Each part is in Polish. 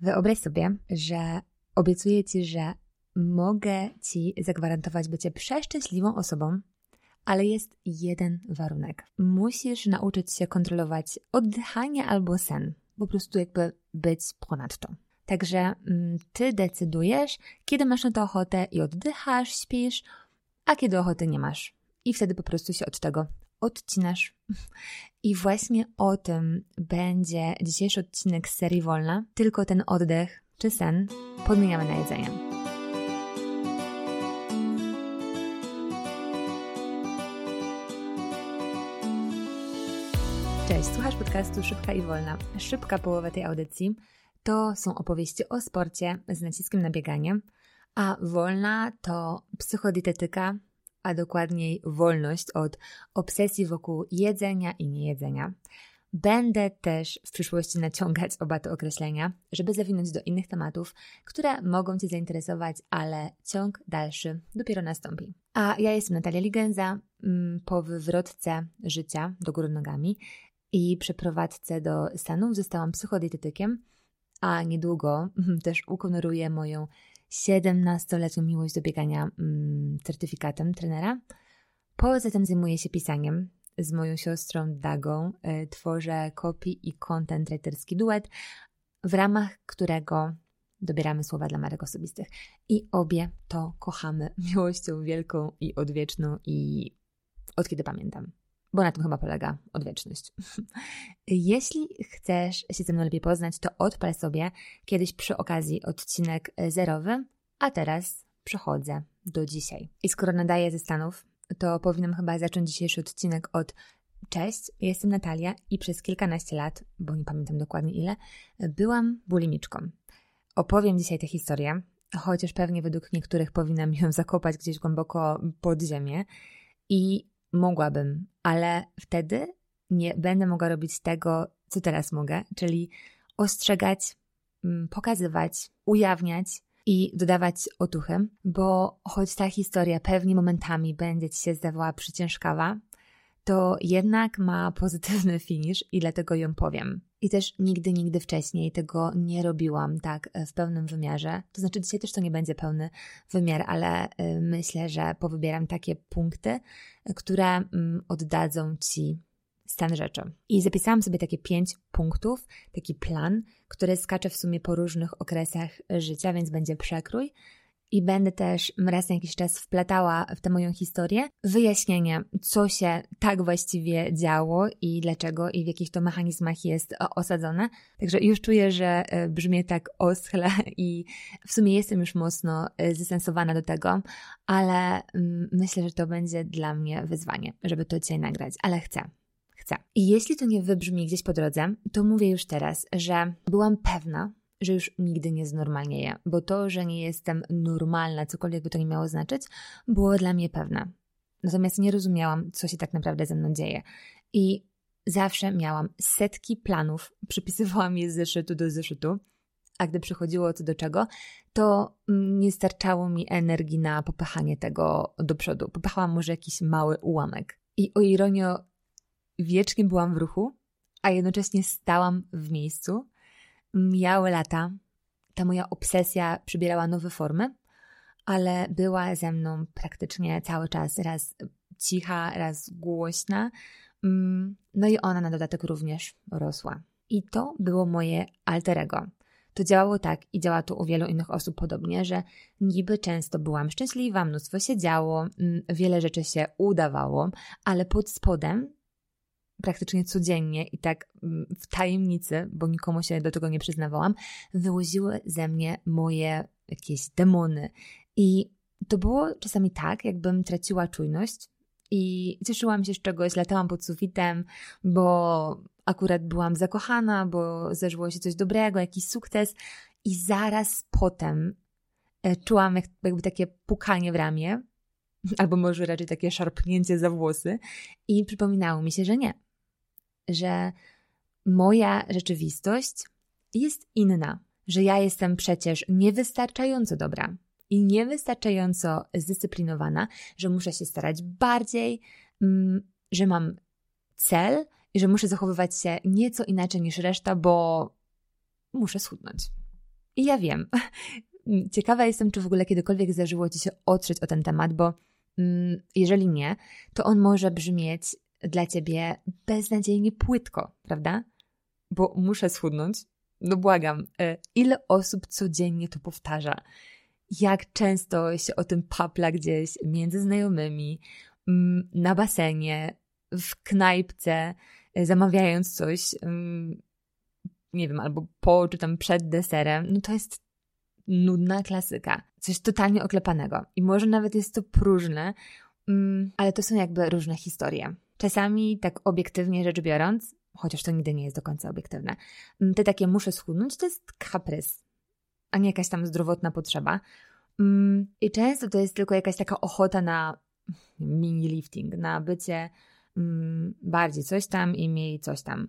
Wyobraź sobie, że obiecuję Ci, że mogę Ci zagwarantować bycie przeszczęśliwą osobą, ale jest jeden warunek. Musisz nauczyć się kontrolować oddychanie albo sen. Po prostu jakby być ponad to. Także mm, ty decydujesz, kiedy masz na to ochotę i oddychasz, śpisz, a kiedy ochoty nie masz. I wtedy po prostu się od tego odcinasz. I właśnie o tym będzie dzisiejszy odcinek z serii Wolna. Tylko ten oddech czy sen podmieniamy na jedzenie. Cześć, słuchasz podcastu Szybka i Wolna. Szybka połowa tej audycji to są opowieści o sporcie z naciskiem na bieganie, a wolna to psychodietetyka, a dokładniej wolność od obsesji wokół jedzenia i niejedzenia. Będę też w przyszłości naciągać oba te określenia, żeby zawinąć do innych tematów, które mogą Cię zainteresować, ale ciąg dalszy dopiero nastąpi. A ja jestem Natalia Ligenza, mm, po wywrotce życia do góry nogami i przeprowadzce do Stanów zostałam psychodietetykiem, a niedługo też ukonoruję moją 17-letnią miłość do biegania mm, certyfikatem trenera. Poza tym zajmuję się pisaniem. Z moją siostrą Dagą y, tworzę copy i content writerski duet, w ramach którego dobieramy słowa dla marek osobistych. I obie to kochamy miłością wielką i odwieczną i od kiedy pamiętam bo na tym chyba polega odwieczność. Jeśli chcesz się ze mną lepiej poznać, to odpal sobie kiedyś przy okazji odcinek zerowy, a teraz przechodzę do dzisiaj. I skoro nadaję ze Stanów, to powinnam chyba zacząć dzisiejszy odcinek od Cześć, jestem Natalia i przez kilkanaście lat, bo nie pamiętam dokładnie ile, byłam bulimiczką. Opowiem dzisiaj tę historię, chociaż pewnie według niektórych powinnam ją zakopać gdzieś głęboko pod ziemię. I mogłabym, ale wtedy nie będę mogła robić tego, co teraz mogę, czyli ostrzegać, mm, pokazywać, ujawniać i dodawać otuchy, bo choć ta historia pewnie momentami będzie ci się zdawała przyciężkawa, to jednak ma pozytywny finisz i dlatego ją powiem. I też nigdy, nigdy wcześniej tego nie robiłam tak e, w pełnym wymiarze. To znaczy, dzisiaj też to nie będzie pełny wymiar, ale e, myślę, że powybieram takie punkty, e, które mm, oddadzą Ci stan rzeczy. I zapisałam sobie takie pięć punktów, taki plan, który skacze w sumie po różnych okresach życia, więc będzie przekrój i będę też raz na jakiś czas wplatała w tę moją historię wyjaśnienie, co się tak właściwie działo i dlaczego i w jakich to mechanizmach jest osadzone. Także już czuję, że e, brzmię tak oschle i w sumie jestem już mocno e, zesensowana do tego, ale mm, myślę, że to będzie dla mnie wyzwanie, żeby to dzisiaj nagrać, ale chcę. Chcę. I jeśli to nie wybrzmi gdzieś po drodze, to mówię już teraz, że byłam pewna, że już nigdy nie znormalnieję, bo to, że nie jestem normalna, cokolwiek by to nie miało znaczyć, było dla mnie pewne. Natomiast nie rozumiałam, co się tak naprawdę ze mną dzieje. I zawsze miałam setki planów, przypisywałam je z zeszytu do zeszytu, a gdy przychodziło co do czego, to nie starczało mi energii na popychanie tego do przodu. Popychałam może jakiś mały ułamek. I o ironio, wiecznie byłam w ruchu, a jednocześnie stałam w miejscu, Mijały lata, ta moja obsesja przybierała nowe formy, ale była ze mną praktycznie cały czas, raz cicha, raz głośna. Mm, no i ona na dodatek również rosła. I to było moje alterego. To działało tak i działa to u wielu innych osób podobnie, że niby często byłam szczęśliwa, mnóstwo się działo, mm, wiele rzeczy się udawało, ale pod spodem praktycznie codziennie i tak mm, w tajemnicy, bo nikomu się do tego nie przyznawałam, wyłoziły ze mnie moje jakieś demony. I to było czasami tak, jakbym traciła czujność i cieszyłam się z czegoś, latałam pod sufitem, bo akurat byłam zakochana, bo zdarzyło się coś dobrego, jakiś sukces i zaraz potem e, czułam jakby takie pukanie w ramię, albo może raczej takie szarpnięcie za włosy i przypominało mi się, że nie, że moja rzeczywistość jest inna, że ja jestem przecież niewystarczająco dobra i niewystarczająco zdyscyplinowana, że muszę się starać bardziej, mm, że mam cel i że muszę zachowywać się nieco inaczej niż reszta, bo muszę schudnąć. I ja wiem. Ciekawa jestem, czy w ogóle kiedykolwiek zdarzyło Ci się otrzeć o ten temat, bo mm, jeżeli nie, to on może brzmieć dla Ciebie beznadziejnie płytko, prawda? Bo muszę schudnąć. No błagam, e, ile osób codziennie to powtarza? Jak często się o tym papla gdzieś między znajomymi, mm, na basenie, w knajpce, e, zamawiając coś, mm, nie wiem, albo po czy tam przed deserem, no to jest nudna klasyka. Coś totalnie oklepanego. I może nawet jest to próżne, mm, ale to są jakby różne historie. Czasami, tak obiektywnie rzecz biorąc, chociaż to nigdy nie jest do końca obiektywne, mm, te takie muszę schudnąć to jest kaprys, a nie jakaś tam zdrowotna potrzeba. Mm, I często to jest tylko jakaś taka ochota na mini lifting, na bycie bardziej coś tam i mniej coś tam.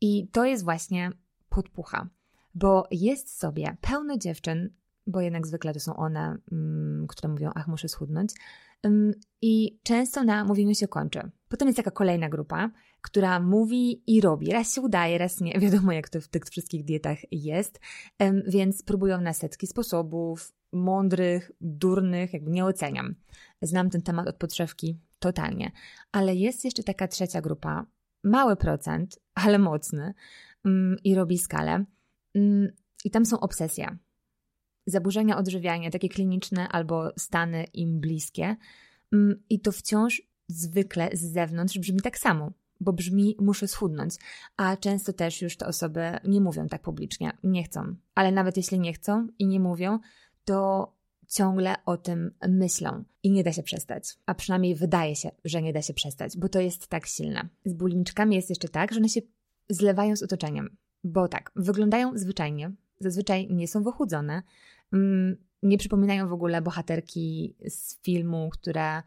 I to jest właśnie podpucha, bo jest sobie pełno dziewczyn, bo jednak zwykle to są one, mm, które mówią, ach, muszę schudnąć. Mm, I często na mówieniu się kończy. Potem jest taka kolejna grupa, która mówi i robi. Raz się udaje, raz nie. Wiadomo, jak to w tych wszystkich dietach jest. Więc próbują na setki sposobów, mądrych, durnych, jakby nie oceniam. Znam ten temat od podszewki totalnie. Ale jest jeszcze taka trzecia grupa, mały procent, ale mocny, Mm, i robi skalę. Mm, I tam są obsesje. Zaburzenia odżywiania, takie kliniczne albo stany im bliskie. Mm, I to wciąż zwykle z zewnątrz brzmi tak samo, bo brzmi muszę schudnąć, a często też już te osoby nie mówią tak publicznie, nie chcą. Ale nawet jeśli nie chcą i nie mówią, to ciągle o tym myślą i nie da się przestać. A przynajmniej wydaje się, że nie da się przestać, bo to jest tak silne. Z bulimiczkami jest jeszcze tak, że one się zlewają z otoczeniem. Bo tak, wyglądają zwyczajnie, zazwyczaj nie są wychudzone, mm, nie przypominają w ogóle bohaterki z filmu, które,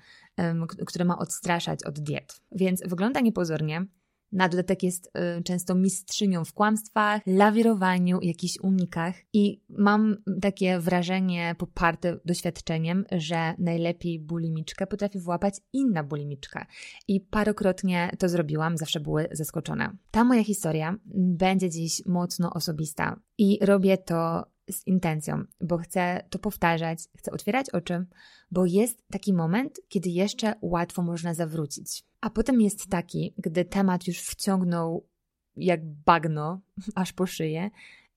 które ma odstraszać od diet. Więc wygląda niepozornie, na dodatek jest y, często mistrzynią w kłamstwach, lawirowaniu, jakichś unikach i mam takie wrażenie poparte doświadczeniem, że najlepiej bulimiczkę potrafi włapać inna bulimiczka. I parokrotnie to zrobiłam, zawsze były zaskoczone. Ta moja historia będzie dziś mocno osobista i robię to z intencją, bo chcę to powtarzać, chcę otwierać oczy, bo jest taki moment, kiedy jeszcze łatwo można zawrócić. A potem jest taki, gdy temat już wciągnął jak bagno aż po szyję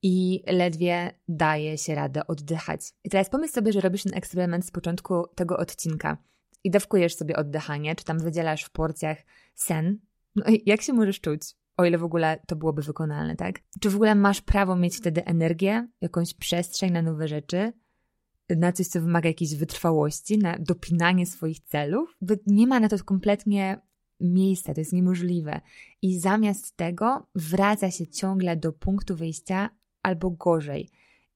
i ledwie daje się radę oddychać. I teraz pomyśl sobie, że robisz ten eksperyment z początku tego odcinka i dawkujesz sobie oddychanie, czy tam wydzielasz w porcjach sen. No i jak się możesz czuć? O ile w ogóle to byłoby wykonalne, tak? Czy w ogóle masz prawo mieć wtedy energię, jakąś przestrzeń na nowe rzeczy, na coś, co wymaga jakiejś wytrwałości, na dopinanie swoich celów? Nie ma na to kompletnie miejsca, to jest niemożliwe. I zamiast tego wraca się ciągle do punktu wyjścia albo gorzej.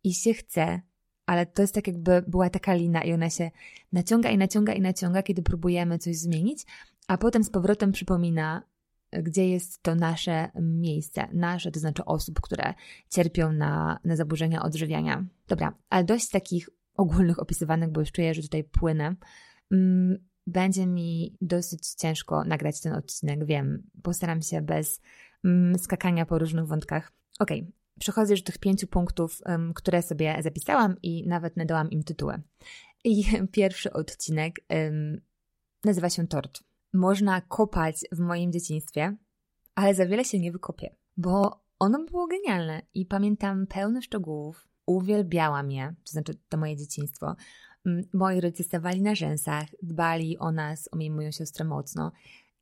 I się chce, ale to jest tak jakby była taka lina i ona się naciąga i naciąga i naciąga, kiedy próbujemy coś zmienić, a potem z powrotem przypomina, gdzie jest to nasze miejsce, nasze, to znaczy osób, które cierpią na, na zaburzenia odżywiania. Dobra, ale dość takich ogólnych opisywanych, bo już czuję, że tutaj płynę. Mm, będzie mi dosyć ciężko nagrać ten odcinek, wiem. Postaram się bez mm, skakania po różnych wątkach. Ok, przechodzę już do tych pięciu punktów, które sobie zapisałam i nawet nadałam im tytuły. I pierwszy odcinek nazywa się Tort można kopać w moim dzieciństwie, ale za wiele się nie wykopie, bo ono było genialne i pamiętam pełno szczegółów. Uwielbiałam je, to znaczy to moje dzieciństwo. Mm, moi rodzice stawali na rzęsach, dbali o nas, o mnie moją siostrę mocno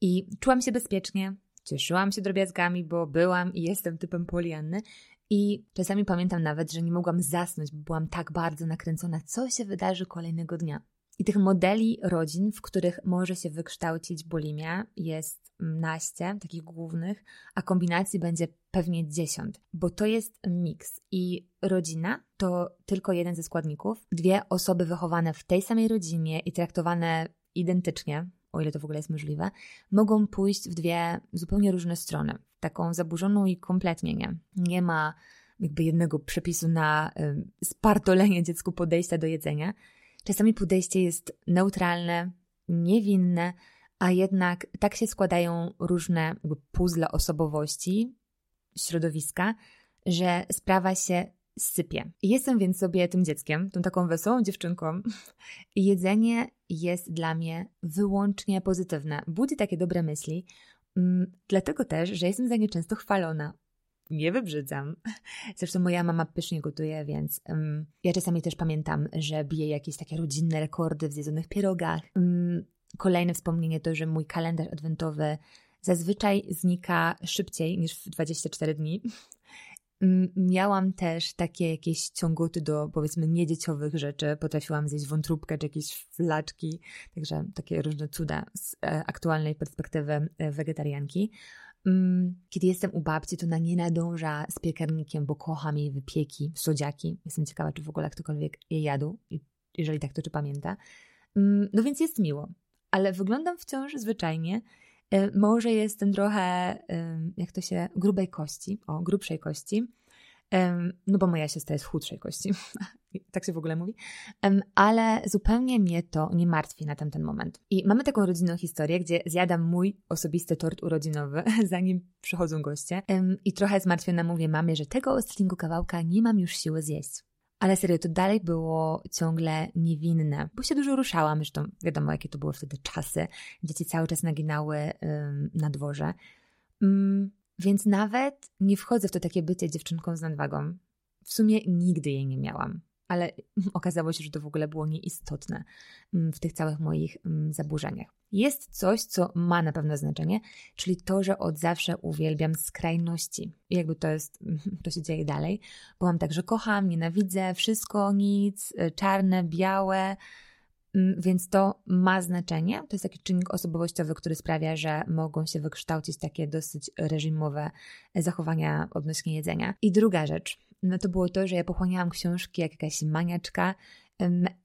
i czułam się bezpiecznie, cieszyłam się drobiazgami, bo byłam i jestem typem Polianny i czasami pamiętam nawet, że nie mogłam zasnąć, bo byłam tak bardzo nakręcona, co się wydarzy kolejnego dnia. I tych modeli rodzin, w których może się wykształcić bulimia, jest naście, takich głównych, a kombinacji będzie pewnie dziesiąt, bo to jest miks. I rodzina to tylko jeden ze składników. Dwie osoby wychowane w tej samej rodzinie i traktowane identycznie, o ile to w ogóle jest możliwe, mogą pójść w dwie zupełnie różne strony. Taką zaburzoną i kompletnie nie. Nie ma jakby jednego przepisu na spartolenie dziecku podejścia do jedzenia. Czasami podejście jest neutralne, niewinne, a jednak tak się składają różne puzzle osobowości, środowiska, że sprawa się sypie. Jestem więc sobie tym dzieckiem, tą taką wesołą dziewczynką jedzenie jest dla mnie wyłącznie pozytywne. Budzi takie dobre myśli, mm, dlatego też, że jestem za nie często chwalona. Nie wybrzydzam. Zresztą moja mama pysznie gotuje, więc um, ja czasami też pamiętam, że bije jakieś takie rodzinne rekordy w zjedzonych pierogach. Um, kolejne wspomnienie to, że mój kalendarz adwentowy zazwyczaj znika szybciej niż w 24 dni. Miałam też takie jakieś ciągoty do powiedzmy niedzieciowych rzeczy. Potrafiłam zjeść wątróbkę czy jakieś flaczki, także takie różne cuda z e, aktualnej perspektywy e, wegetarianki. Kiedy jestem u babci, to na nie nadąża z piekarnikiem, bo kocham jej wypieki, słodziaki. Jestem ciekawa, czy w ogóle ktokolwiek je jadł, jeżeli tak, to czy pamięta. No więc jest miło, ale wyglądam wciąż zwyczajnie E, może jestem trochę, jak to się, grubej kości, o, grubszej kości, no bo moja siostra jest chudszej kości, tak się w ogóle mówi, ale zupełnie mnie to nie martwi na ten moment. I mamy taką rodzinną historię, gdzie zjadam mój osobisty tort urodzinowy, zanim przychodzą goście i trochę zmartwiona mówię mamie, że tego ostatniego kawałka nie mam już siły zjeść. Ale serio, to dalej było ciągle niewinne, bo się dużo ruszałam, zresztą wiadomo, jakie to były wtedy czasy. Dzieci cały czas naginały na dworze. Więc nawet nie wchodzę w to takie bycie dziewczynką z nadwagą. W sumie nigdy jej nie miałam ale okazało się, że to w ogóle było nieistotne mm, w tych całych moich mm, zaburzeniach. Jest coś, co ma na pewno znaczenie, czyli to, że od zawsze uwielbiam skrajności. Jakby to jest, to się dzieje dalej. Byłam tak, że kocham, nienawidzę, wszystko, nic, y, czarne, białe, więc to ma znaczenie. To jest taki czynnik osobowościowy, który sprawia, że mogą się wykształcić takie dosyć reżimowe zachowania odnośnie jedzenia. I druga rzecz, no to było to, że ja pochłaniałam książki jak jakaś maniaczka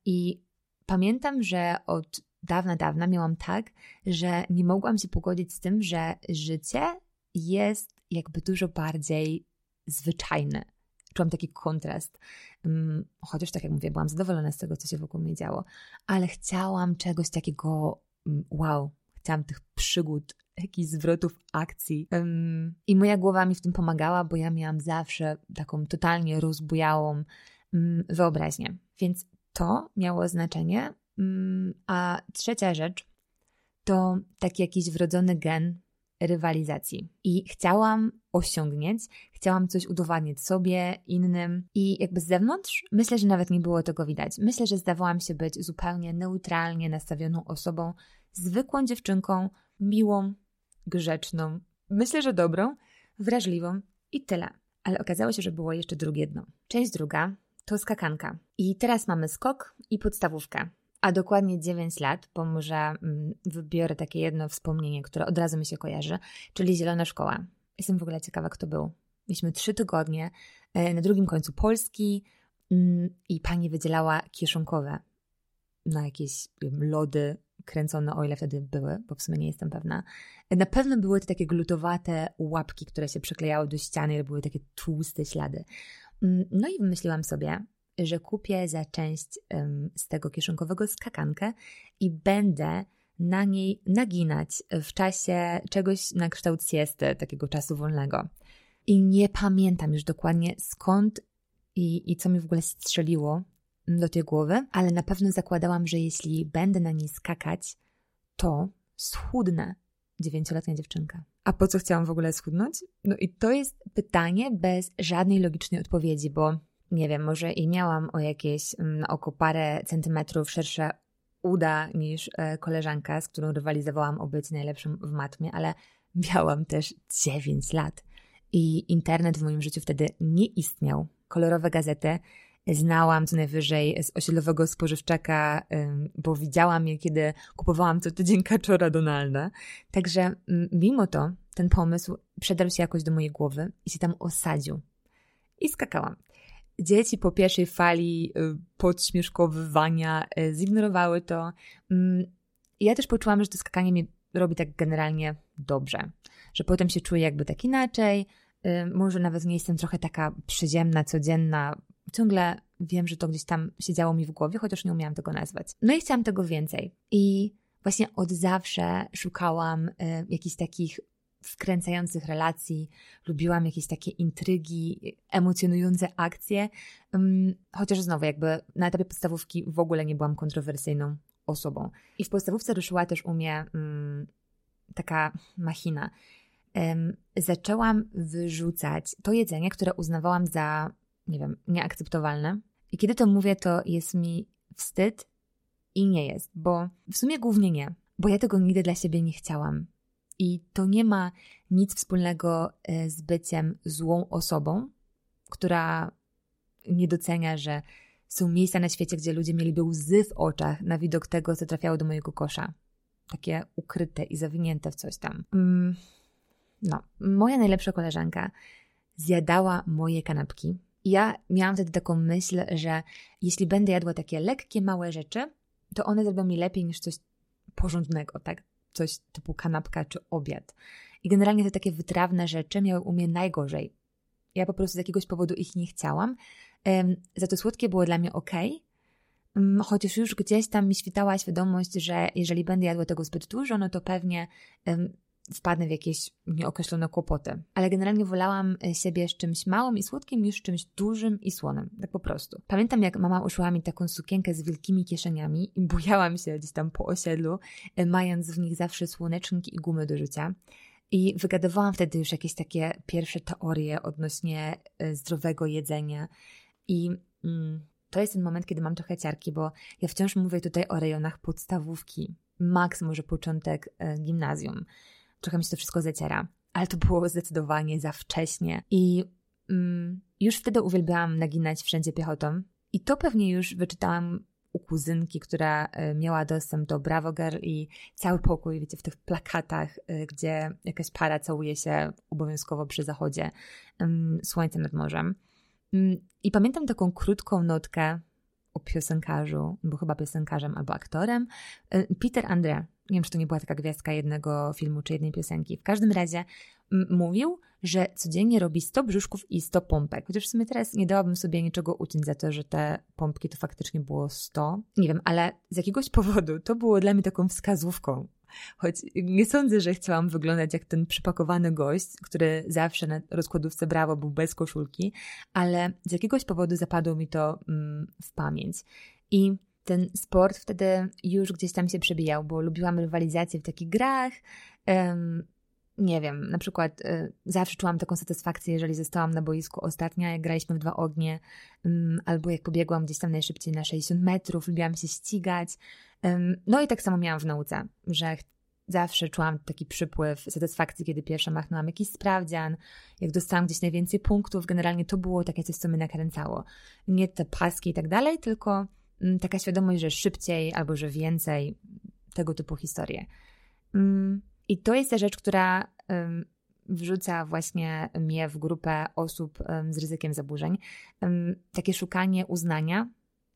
i pamiętam, że od dawna, dawna miałam tak, że nie mogłam się pogodzić z tym, że życie jest jakby dużo bardziej zwyczajne. Czułam taki kontrast. Chociaż tak jak mówię, byłam zadowolona z tego, co się wokół mnie działo, ale chciałam czegoś takiego wow, chciałam tych przygód, jakichś zwrotów akcji. I moja głowa mi w tym pomagała, bo ja miałam zawsze taką totalnie rozbujałą um, wyobraźnię. Więc to miało znaczenie. A trzecia rzecz to taki jakiś wrodzony gen rywalizacji. I chciałam osiągnąć, chciałam coś udowadniać sobie, innym. I jakby z zewnątrz myślę, że nawet nie było tego widać. Myślę, że zdawałam się być zupełnie neutralnie nastawioną osobą, zwykłą dziewczynką, miłą, grzeczną, myślę, że dobrą, wrażliwą i tyle. Ale okazało się, że było jeszcze drugie dno. Część druga to skakanka. I teraz mamy skok i podstawówkę. A dokładnie 9 lat, bo może mm, wybiorę takie jedno wspomnienie, które od razu mi się kojarzy, czyli Zielona Szkoła. Jestem w ogóle ciekawa, kto był. Mieliśmy trzy tygodnie e, na drugim końcu Polski mm, i pani wydzielała kieszonkowe na jakieś wiem, lody, kręcone, o ile wtedy były, bo w sumie nie jestem pewna. Na pewno były to takie glutowate łapki, które się przyklejały do ściany i były takie tłuste ślady. Mm, no i wymyśliłam sobie, że kupię za część z tego kieszonkowego skakankę i będę na niej naginać w czasie czegoś na kształt siesty, takiego czasu wolnego. I nie pamiętam już dokładnie skąd i, i co mi w ogóle strzeliło, do tej głowy, ale na pewno zakładałam, że jeśli będę na niej skakać, to schudnę. Dziewięcioletnia dziewczynka. A po co chciałam w ogóle schudnąć? No i to jest pytanie bez żadnej logicznej odpowiedzi, bo nie wiem, może i miałam o jakieś mm, na oko parę centymetrów szersze uda niż e, koleżanka, z którą rywalizowałam o być najlepszym w matmie, ale miałam też 9 lat i internet w moim życiu wtedy nie istniał. Kolorowe gazety znałam co najwyżej z osiedlowego spożywczaka, bo widziałam je, kiedy kupowałam co tydzień kaczora Donalda. Także mimo to ten pomysł przedarł się jakoś do mojej głowy i się tam osadził. I skakałam. Dzieci po pierwszej fali y, podśmieszkowywania y, zignorowały to. Ja też poczułam, że to skakanie mi robi tak generalnie dobrze, że potem się czuję jakby tak inaczej, y, może nawet nie jestem trochę taka przyziemna, codzienna, ciągle wiem, że to gdzieś tam siedziało mi w głowie, chociaż nie umiałam tego nazwać. No i chciałam tego więcej. I właśnie od zawsze szukałam y, jakichś takich wkręcających relacji, lubiłam jakieś takie intrygi, emocjonujące akcje, chociaż znowu jakby na etapie podstawówki w ogóle nie byłam kontrowersyjną osobą. I w podstawówce ruszyła też u mnie um, taka machina. Um, zaczęłam wyrzucać to jedzenie, które uznawałam za, nie wiem, nieakceptowalne. I kiedy to mówię, to jest mi wstyd i nie jest, bo w sumie głównie nie, bo ja tego nigdy dla siebie nie chciałam. I to nie ma nic wspólnego e, z byciem złą osobą, która nie docenia, że są miejsca na świecie, gdzie ludzie mieliby łzy w oczach na widok tego, co trafiało do mojego kosza. Takie ukryte i zawinięte w coś tam. Mm, no, moja najlepsza koleżanka zjadała moje kanapki. Ja miałam wtedy taką myśl, że jeśli będę jadła takie lekkie, małe rzeczy, to one zrobią mi lepiej niż coś porządnego, tak? Coś typu kanapka czy obiad. I generalnie te takie wytrawne rzeczy miały u mnie najgorzej. Ja po prostu z jakiegoś powodu ich nie chciałam. Za to słodkie było dla mnie ok, chociaż już gdzieś tam mi świtała świadomość, że jeżeli będę jadła tego zbyt dużo, no to pewnie wpadnę w jakieś nieokreślone kłopoty. Ale generalnie wolałam e, siebie z czymś małym i słodkim niż czymś dużym i słonym. Tak po prostu. Pamiętam, jak mama uszyła mi taką sukienkę z wielkimi kieszeniami i bujałam się gdzieś tam po osiedlu, e, mając w nich zawsze słoneczniki i gumy do rzucia. I wygadywałam wtedy już jakieś takie pierwsze teorie odnośnie e, zdrowego jedzenia. I mm, to jest ten moment, kiedy mam trochę ciarki, bo ja wciąż mówię tutaj o rejonach podstawówki. Maks może początek gimnazjum trochę mi się to wszystko zaciera. Ale to było zdecydowanie za wcześnie. I mm, już wtedy uwielbiałam naginać wszędzie piechotą. I to pewnie już wyczytałam u kuzynki, która e, miała dostęp do Bravo Girl i cały pokój, wiecie, w tych plakatach, e, gdzie jakaś para całuje się obowiązkowo przy zachodzie słońce nad morzem. Mm, I pamiętam taką krótką notkę o piosenkarzu, bo chyba piosenkarzem albo aktorem, e, Peter Andre nie wiem, czy to nie była taka gwiazdka jednego filmu czy jednej piosenki. W każdym razie mówił, że codziennie robi 100 brzuszków i 100 pompek. Chociaż w sumie teraz nie dałabym sobie niczego uciąć za to, że te pompki to faktycznie było 100. Nie wiem, ale z jakiegoś powodu to było dla mnie taką wskazówką. Choć nie sądzę, że chciałam wyglądać jak ten przypakowany gość, który zawsze na rozkładówce Brawo był bez koszulki, ale z jakiegoś powodu zapadło mi to mm, w pamięć. I ten sport wtedy już gdzieś tam się przebijał, bo lubiłam rywalizację w takich grach. Nie wiem, na przykład y, zawsze czułam taką satysfakcję, jeżeli zostałam na boisku ostatnia, jak graliśmy w dwa ognie, albo jak pobiegłam gdzieś tam najszybciej na 60 metrów, lubiłam się ścigać. No i tak samo miałam w nauce, że zawsze czułam taki przypływ satysfakcji, kiedy pierwsza machnęłam jakiś sprawdzian, jak dostałam gdzieś najwięcej punktów, generalnie to było takie coś, co mnie nakręcało. Nie te paski i tak dalej, tylko taka świadomość, że szybciej albo że więcej, tego typu historie. Mm, I to jest ta rzecz, która wrzuca właśnie mnie w grupę osób z ryzykiem zaburzeń. Takie szukanie uznania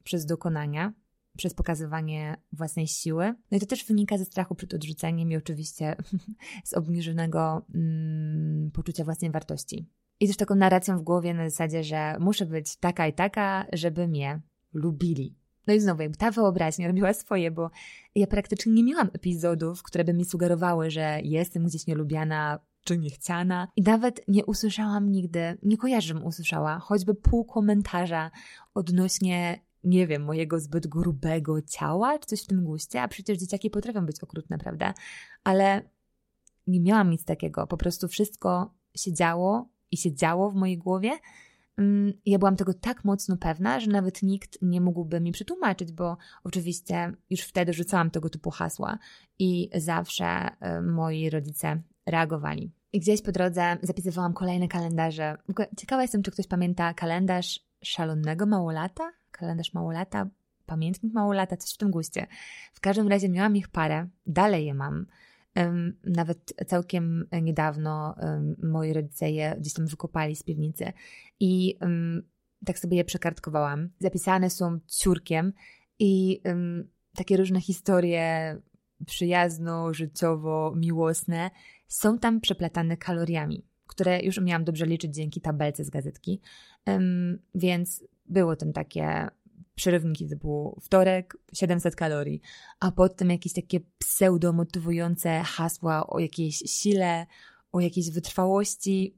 przez dokonania, przez pokazywanie własnej siły. No i to też wynika ze strachu przed odrzuceniem i oczywiście z obniżonego mm, poczucia własnej wartości. I też taką narracją w głowie na zasadzie, że muszę być taka i taka, żeby mnie lubili. No i znowu, jakby ta wyobraźnia robiła swoje, bo ja praktycznie nie miałam epizodów, które by mi sugerowały, że jestem gdzieś nielubiana czy niechciana. I nawet nie usłyszałam nigdy, nie kojarzę, żebym usłyszała choćby pół komentarza odnośnie, nie wiem, mojego zbyt grubego ciała, czy coś w tym guście, a przecież dzieciaki potrafią być okrutne, prawda? Ale nie miałam nic takiego. Po prostu wszystko się działo i się działo w mojej głowie, ja byłam tego tak mocno pewna, że nawet nikt nie mógłby mi przetłumaczyć, bo oczywiście już wtedy rzucałam tego typu hasła i zawsze y, moi rodzice reagowali. I gdzieś po drodze zapisywałam kolejne kalendarze. Ciekawa jestem, czy ktoś pamięta kalendarz szalonego małolata? Kalendarz małolata, pamiętnik małolata, coś w tym guście. W każdym razie miałam ich parę, dalej je mam. Nawet całkiem niedawno moi rodzice je gdzieś tam wykopali z piwnicy i tak sobie je przekartkowałam. Zapisane są ciurkiem i takie różne historie przyjazno, życiowo, miłosne są tam przeplatane kaloriami, które już umiałam dobrze liczyć dzięki tabelce z gazetki. Więc było tam takie przerywniki typu wtorek 700 kalorii, a potem jakieś takie pseudo-motywujące hasła o jakiejś sile, o jakiejś wytrwałości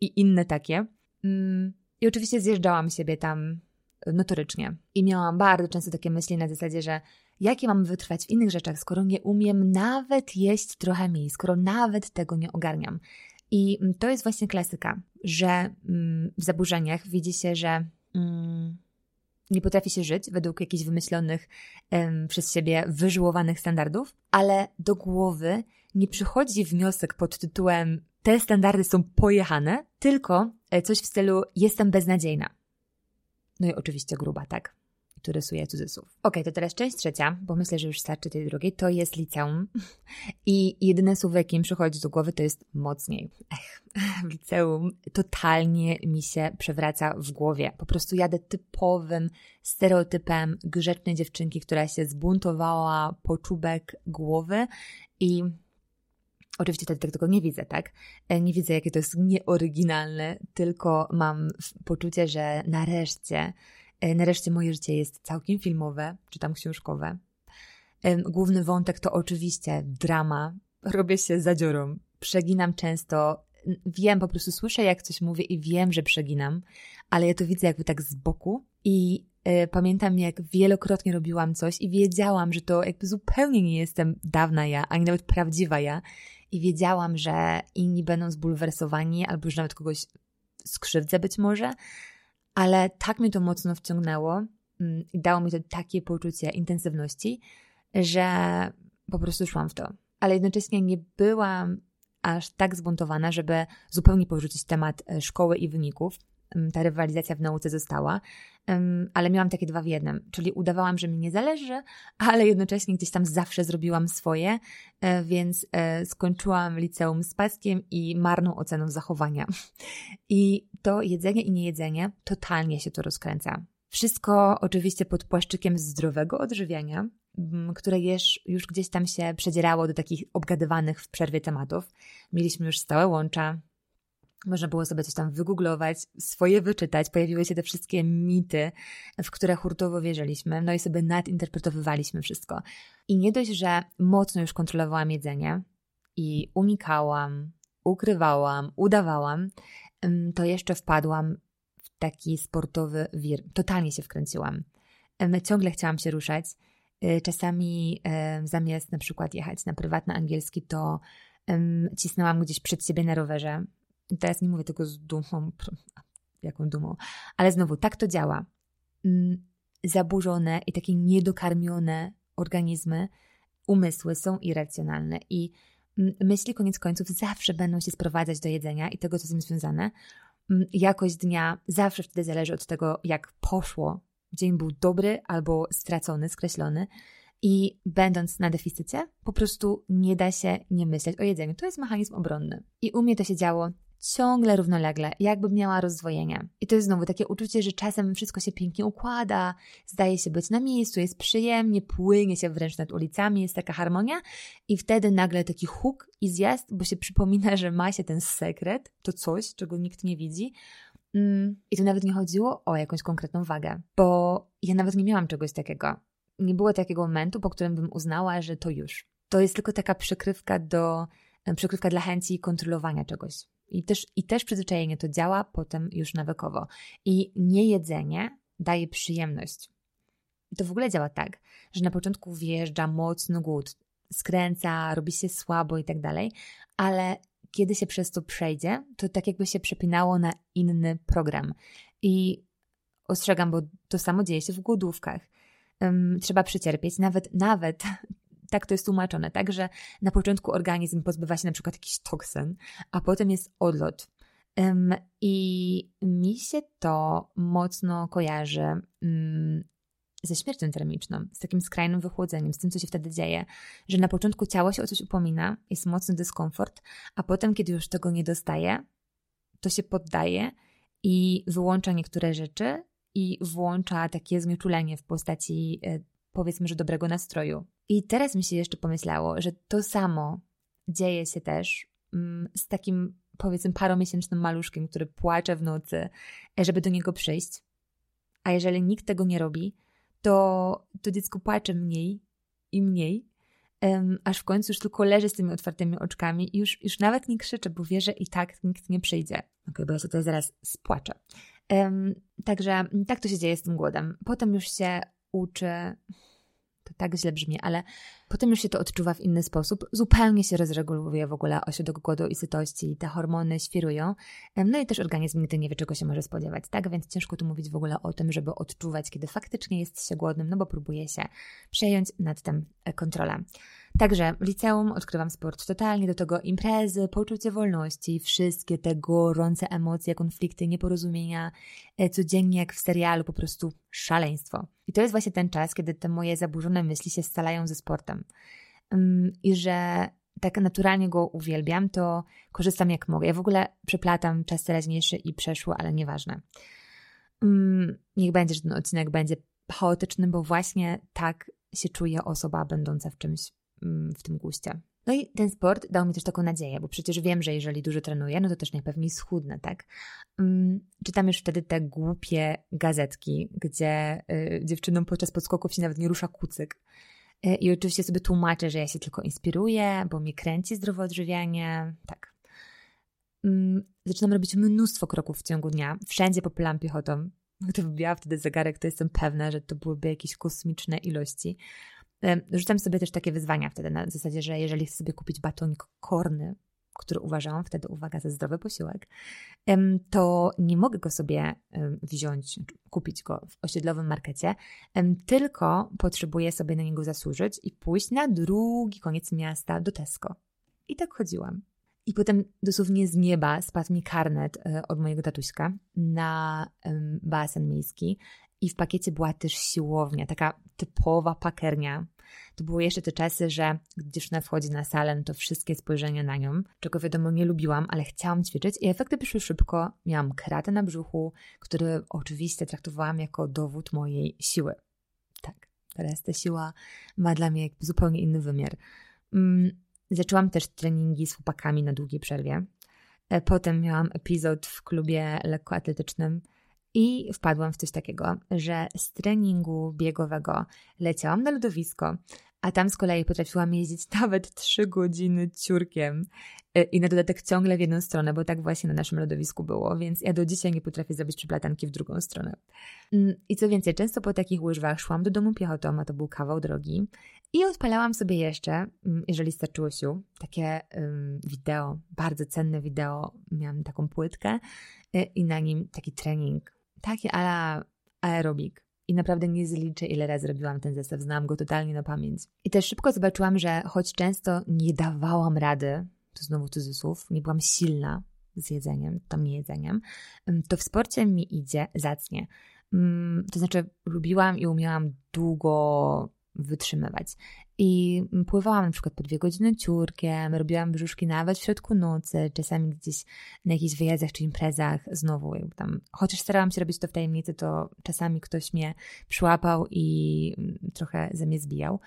i inne takie. Mm, I oczywiście zjeżdżałam siebie tam notorycznie. I miałam bardzo często takie myśli na zasadzie, że jakie mam wytrwać w innych rzeczach, skoro nie umiem nawet jeść trochę mniej, skoro nawet tego nie ogarniam. I to jest właśnie klasyka, że mm, w zaburzeniach widzi się, że mm, nie potrafi się żyć według jakichś wymyślonych przez siebie wyżułowanych standardów, ale do głowy nie przychodzi wniosek pod tytułem te standardy są pojechane, tylko e, coś w stylu jestem beznadziejna. No i oczywiście gruba, tak? Tu rysuję cudzysłów. Ok, to teraz część trzecia, bo myślę, że już starczy tej drugiej, to jest liceum. I jedyne słowo, jakie mi przychodzi do głowy, to jest mocniej. Ech, w liceum totalnie mi się przewraca w głowie. Po prostu jadę typowym stereotypem grzecznej dziewczynki, która się zbuntowała po czubek głowy i Oczywiście wtedy tego nie widzę, tak? E, nie widzę, jakie to jest nieoryginalne, tylko mam poczucie, że nareszcie, nareszcie moje życie jest całkiem filmowe, czy tam książkowe. E, główny wątek to oczywiście drama. Robię się zadziorą. Przeginam często. Wiem, po prostu słyszę, jak coś mówię i wiem, że przeginam, ale ja to widzę jakby tak z boku i pamiętam, jak wielokrotnie robiłam coś i wiedziałam, że to jakby zupełnie nie jestem dawna ja, ani nawet prawdziwa ja i wiedziałam, że inni będą zbulwersowani albo już nawet kogoś skrzywdzę być może, ale tak mnie to mocno wciągnęło mm, i dało mi to takie poczucie intensywności, że po prostu szłam w to. Ale jednocześnie nie byłam aż tak zbuntowana, żeby zupełnie porzucić temat e, szkoły i wyników, ta rywalizacja w nauce została, ale miałam takie dwa w jednym, czyli udawałam, że mi nie zależy, ale jednocześnie gdzieś tam zawsze zrobiłam swoje, e, więc e, skończyłam liceum z paskiem i marną oceną zachowania. I to jedzenie i niejedzenie totalnie się to rozkręca. Wszystko oczywiście pod płaszczykiem zdrowego odżywiania, które już, już gdzieś tam się przedzierało do takich obgadywanych w przerwie tematów. Mieliśmy już stałe łącza, można było sobie coś tam wygooglować, swoje wyczytać, pojawiły się te wszystkie mity, w które hurtowo wierzyliśmy, no i sobie nadinterpretowywaliśmy wszystko. I nie dość, że mocno już kontrolowałam jedzenie i unikałam, ukrywałam, udawałam, to jeszcze wpadłam w taki sportowy wir. Totalnie się wkręciłam. Ciągle chciałam się ruszać. Y, czasami zamiast na przykład jechać na prywatny angielski, to cisnęłam gdzieś przed siebie na rowerze, teraz nie mówię tego z dumą, jaką dumą, ale znowu tak to działa. Zaburzone i takie niedokarmione organizmy, umysły są irracjonalne i myśli koniec końców zawsze będą się sprowadzać do jedzenia i tego, co z tym związane. Jakość dnia zawsze wtedy zależy od tego, jak poszło. Dzień był dobry albo stracony, skreślony. I będąc na deficycie, po prostu nie da się nie myśleć o jedzeniu. To jest mechanizm obronny. I u mnie to się działo ciągle równolegle, jakby miała rozdwojenie. I to jest znowu takie uczucie, że czasem wszystko się pięknie układa, zdaje się być na miejscu, jest przyjemnie, płynie się wręcz nad ulicami, jest taka harmonia i wtedy nagle taki huk i zjazd, bo się przypomina, że ma się ten sekret, to coś, czego nikt nie widzi. Mm, I tu nawet nie chodziło o jakąś konkretną wagę, bo ja nawet nie miałam czegoś takiego. Nie było takiego momentu, po którym bym uznała, że to już. To jest tylko taka przykrywka do, przykrywka dla chęci kontrolowania czegoś. I też, I też przyzwyczajenie to działa potem już nawykowo. I niejedzenie daje przyjemność. I to w ogóle działa tak, że na początku wjeżdża mocno głód, skręca, robi się słabo i tak dalej, ale kiedy się przez to przejdzie, to tak jakby się przepinało na inny program. I ostrzegam, bo to samo dzieje się w głodówkach. Um, trzeba przecierpieć, nawet, nawet tak to jest tłumaczone, tak, że na początku organizm pozbywa się na przykład jakichś toksyn, a potem jest odlot. Um, I mi się to mocno kojarzy um, ze śmiercią termiczną, z takim skrajnym wychłodzeniem, z tym, co się wtedy dzieje, że na początku ciało się o coś upomina, jest mocny dyskomfort, a potem, kiedy już tego nie dostaje, to się poddaje i wyłącza niektóre rzeczy i włącza takie znieczulenie w postaci e, powiedzmy, że dobrego nastroju. I teraz mi się jeszcze pomyślało, że to samo dzieje się też mm, z takim powiedzmy paromiesięcznym maluszkiem, który płacze w nocy, żeby do niego przyjść. A jeżeli nikt tego nie robi, to to dziecko płacze mniej i mniej, um, aż w końcu już tylko leży z tymi otwartymi oczkami i już, już nawet nie krzyczę, bo wie, że i tak nikt nie przyjdzie. Okay, bo ja się tutaj zaraz spłaczę. Um, także tak to się dzieje z tym głodem. Potem już się uczy to tak źle brzmi, ale potem już się to odczuwa w inny sposób. Zupełnie się rozreguluje w ogóle ośrodek głodu i sytości, te hormony świrują. No i też organizm nigdy nie wie, czego się może spodziewać, tak? Więc ciężko tu mówić w ogóle o tym, żeby odczuwać, kiedy faktycznie jest się głodnym, no bo próbuje się przejąć nad tym e, kontrolę. Także w liceum odkrywam sport totalnie, do tego imprezy, poczucie wolności, wszystkie te gorące emocje, konflikty, nieporozumienia, e, codziennie jak w serialu, po prostu szaleństwo. I to jest właśnie ten czas, kiedy te moje zaburzone myśli się scalają ze sportem. Mm, I że tak naturalnie go uwielbiam, to korzystam jak mogę. Ja w ogóle przeplatam czas teraźniejszy i przeszły, ale nieważne. Mm, niech będzie, że ten odcinek będzie chaotyczny, bo właśnie tak się czuje osoba będąca w czymś w tym guście. No i ten sport dał mi też taką nadzieję, bo przecież wiem, że jeżeli dużo trenuję, no to też najpewniej schudnę, tak? Mm, czytam już wtedy te głupie gazetki, gdzie y, dziewczynom podczas podskoków się nawet nie rusza kucyk. Y, I oczywiście sobie tłumaczę, że ja się tylko inspiruję, bo mnie kręci zdrowe odżywianie. Tak. Mm, zaczynam robić mnóstwo kroków w ciągu dnia. Wszędzie popylam piechotą. Gdybym wybijała wtedy zegarek, to jestem pewna, że to byłyby jakieś kosmiczne ilości. Rzucam sobie też takie wyzwania wtedy na zasadzie, że jeżeli chcę sobie kupić batonik korny, który uważam wtedy, uwaga, za zdrowy posiłek, to nie mogę go sobie wziąć, kupić go w osiedlowym markecie, tylko potrzebuję sobie na niego zasłużyć i pójść na drugi koniec miasta do Tesco. I tak chodziłam. I potem dosłownie z nieba spadł mi karnet e, od mojego tatuśka na basen miejski i w pakiecie była też siłownia, taka typowa pakernia. To były jeszcze te czasy, że gdy dziewczyna wchodzi na salę, to wszystkie spojrzenia na nią, czego wiadomo nie lubiłam, ale chciałam ćwiczyć i efekty przyszły szybko. Miałam kratę na brzuchu, który oczywiście traktowałam jako dowód mojej siły. Tak, teraz ta siła ma dla mnie zupełnie inny wymiar. Mm, zaczęłam też treningi z chłopakami na długiej przerwie. E, potem miałam epizod w klubie lekkoatletycznym, i wpadłam w coś takiego, że z treningu biegowego leciałam na lodowisko, a tam z kolei potrafiłam jeździć nawet 3 godziny ciurkiem y, i na dodatek ciągle w jedną stronę, bo tak właśnie na naszym lodowisku było, więc ja do dzisiaj nie potrafię zrobić przyplatanki w drugą stronę. Mm, I co więcej, często po takich łyżwach szłam do domu piechotą, a to był kawał drogi i odpalałam sobie jeszcze, mm, jeżeli starczyło się, takie wideo, bardzo cenne wideo, miałam taką płytkę y, i na nim taki trening taki ala aerobik. I naprawdę nie zliczę, ile razy robiłam ten zestaw, znałam go totalnie na pamięć. I też szybko zobaczyłam, że choć często nie dawałam rady, to znowu cudzysłów, nie byłam silna z jedzeniem, tam nie jedzeniem, to w sporcie mi idzie zacnie. To znaczy, lubiłam i umiałam długo wytrzymywać. I pływałam na przykład po dwie godziny ciurkiem, robiłam brzuszki nawet w środku nocy, czasami gdzieś na jakichś wyjazdach czy imprezach, znowu jakby tam, chociaż starałam się robić to w tajemnicy, to czasami ktoś mnie przyłapał i mm, trochę ze mnie zbijał.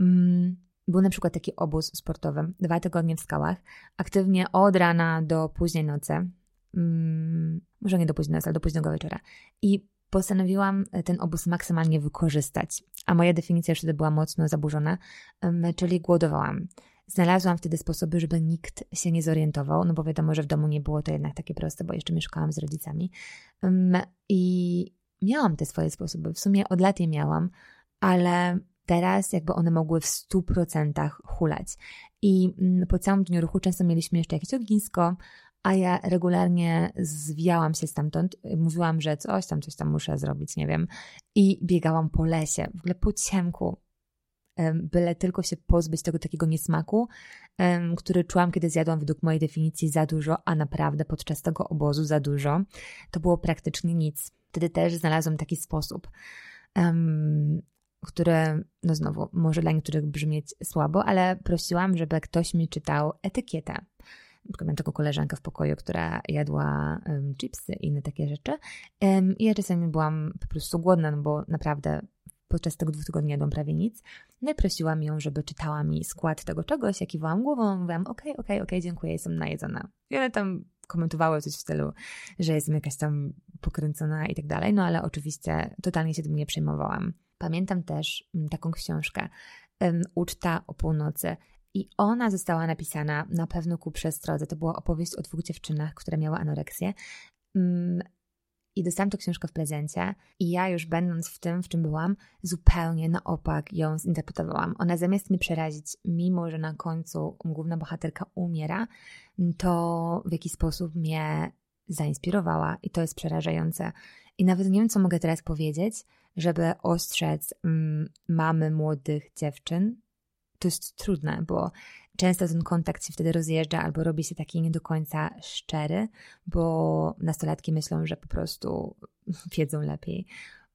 Mm, był na przykład taki obóz sportowy, dwa tygodnie w skałach, aktywnie od rana do późnej nocy, mm, może nie do późnej nocy, ale do późnego wieczora. I postanowiłam e, ten obóz maksymalnie wykorzystać, a moja definicja wtedy była mocno zaburzona, czyli głodowałam. Znalazłam wtedy sposoby, żeby nikt się nie zorientował, no bo wiadomo, że w domu nie było to jednak takie proste, bo jeszcze mieszkałam z rodzicami. I miałam te swoje sposoby, w sumie od lat je miałam, ale teraz jakby one mogły w 100% hulać. I mm, po całym dniu ruchu często mieliśmy jeszcze jakieś ognisko, a ja regularnie zwijałam się stamtąd, mówiłam, że coś tam, coś tam muszę zrobić, nie wiem, i biegałam po lesie, w ogóle po ciemku, byle tylko się pozbyć tego takiego niesmaku, który czułam, kiedy zjadłam według mojej definicji za dużo, a naprawdę podczas tego obozu za dużo. To było praktycznie nic. Wtedy też znalazłam taki sposób, który, no znowu, może dla niektórych brzmieć słabo, ale prosiłam, żeby ktoś mi czytał etykietę miałam taką koleżankę w pokoju, która jadła um, chipsy i inne takie rzeczy. Um, I ja czasami byłam po prostu głodna, no bo naprawdę podczas tego dwóch tygodni jadłam prawie nic. No i prosiłam ją, żeby czytała mi skład tego czegoś, ja kiwałam głową, mówiłam okej, okay, okej, okay, okej, okay, dziękuję, jestem najedzona. I one tam komentowały coś w stylu, że jestem jakaś tam pokręcona i tak dalej, no ale oczywiście totalnie się tym nie przejmowałam. Pamiętam też mm, taką książkę Uczta o północy. I ona została napisana na pewno ku przestrodze. To była opowieść o dwóch dziewczynach, które miały anoreksję. Mm, I dostałam tę książkę w prezencie, i ja już będąc w tym, w czym byłam, zupełnie na opak ją zinterpretowałam. Ona zamiast mnie przerazić, mimo że na końcu główna bohaterka umiera, to w jakiś sposób mnie zainspirowała, i to jest przerażające. I nawet nie wiem, co mogę teraz powiedzieć, żeby ostrzec mm, mamy młodych dziewczyn. To jest trudne, bo często ten kontakt się wtedy rozjeżdża albo robi się taki nie do końca szczery, bo nastolatki myślą, że po prostu wiedzą lepiej.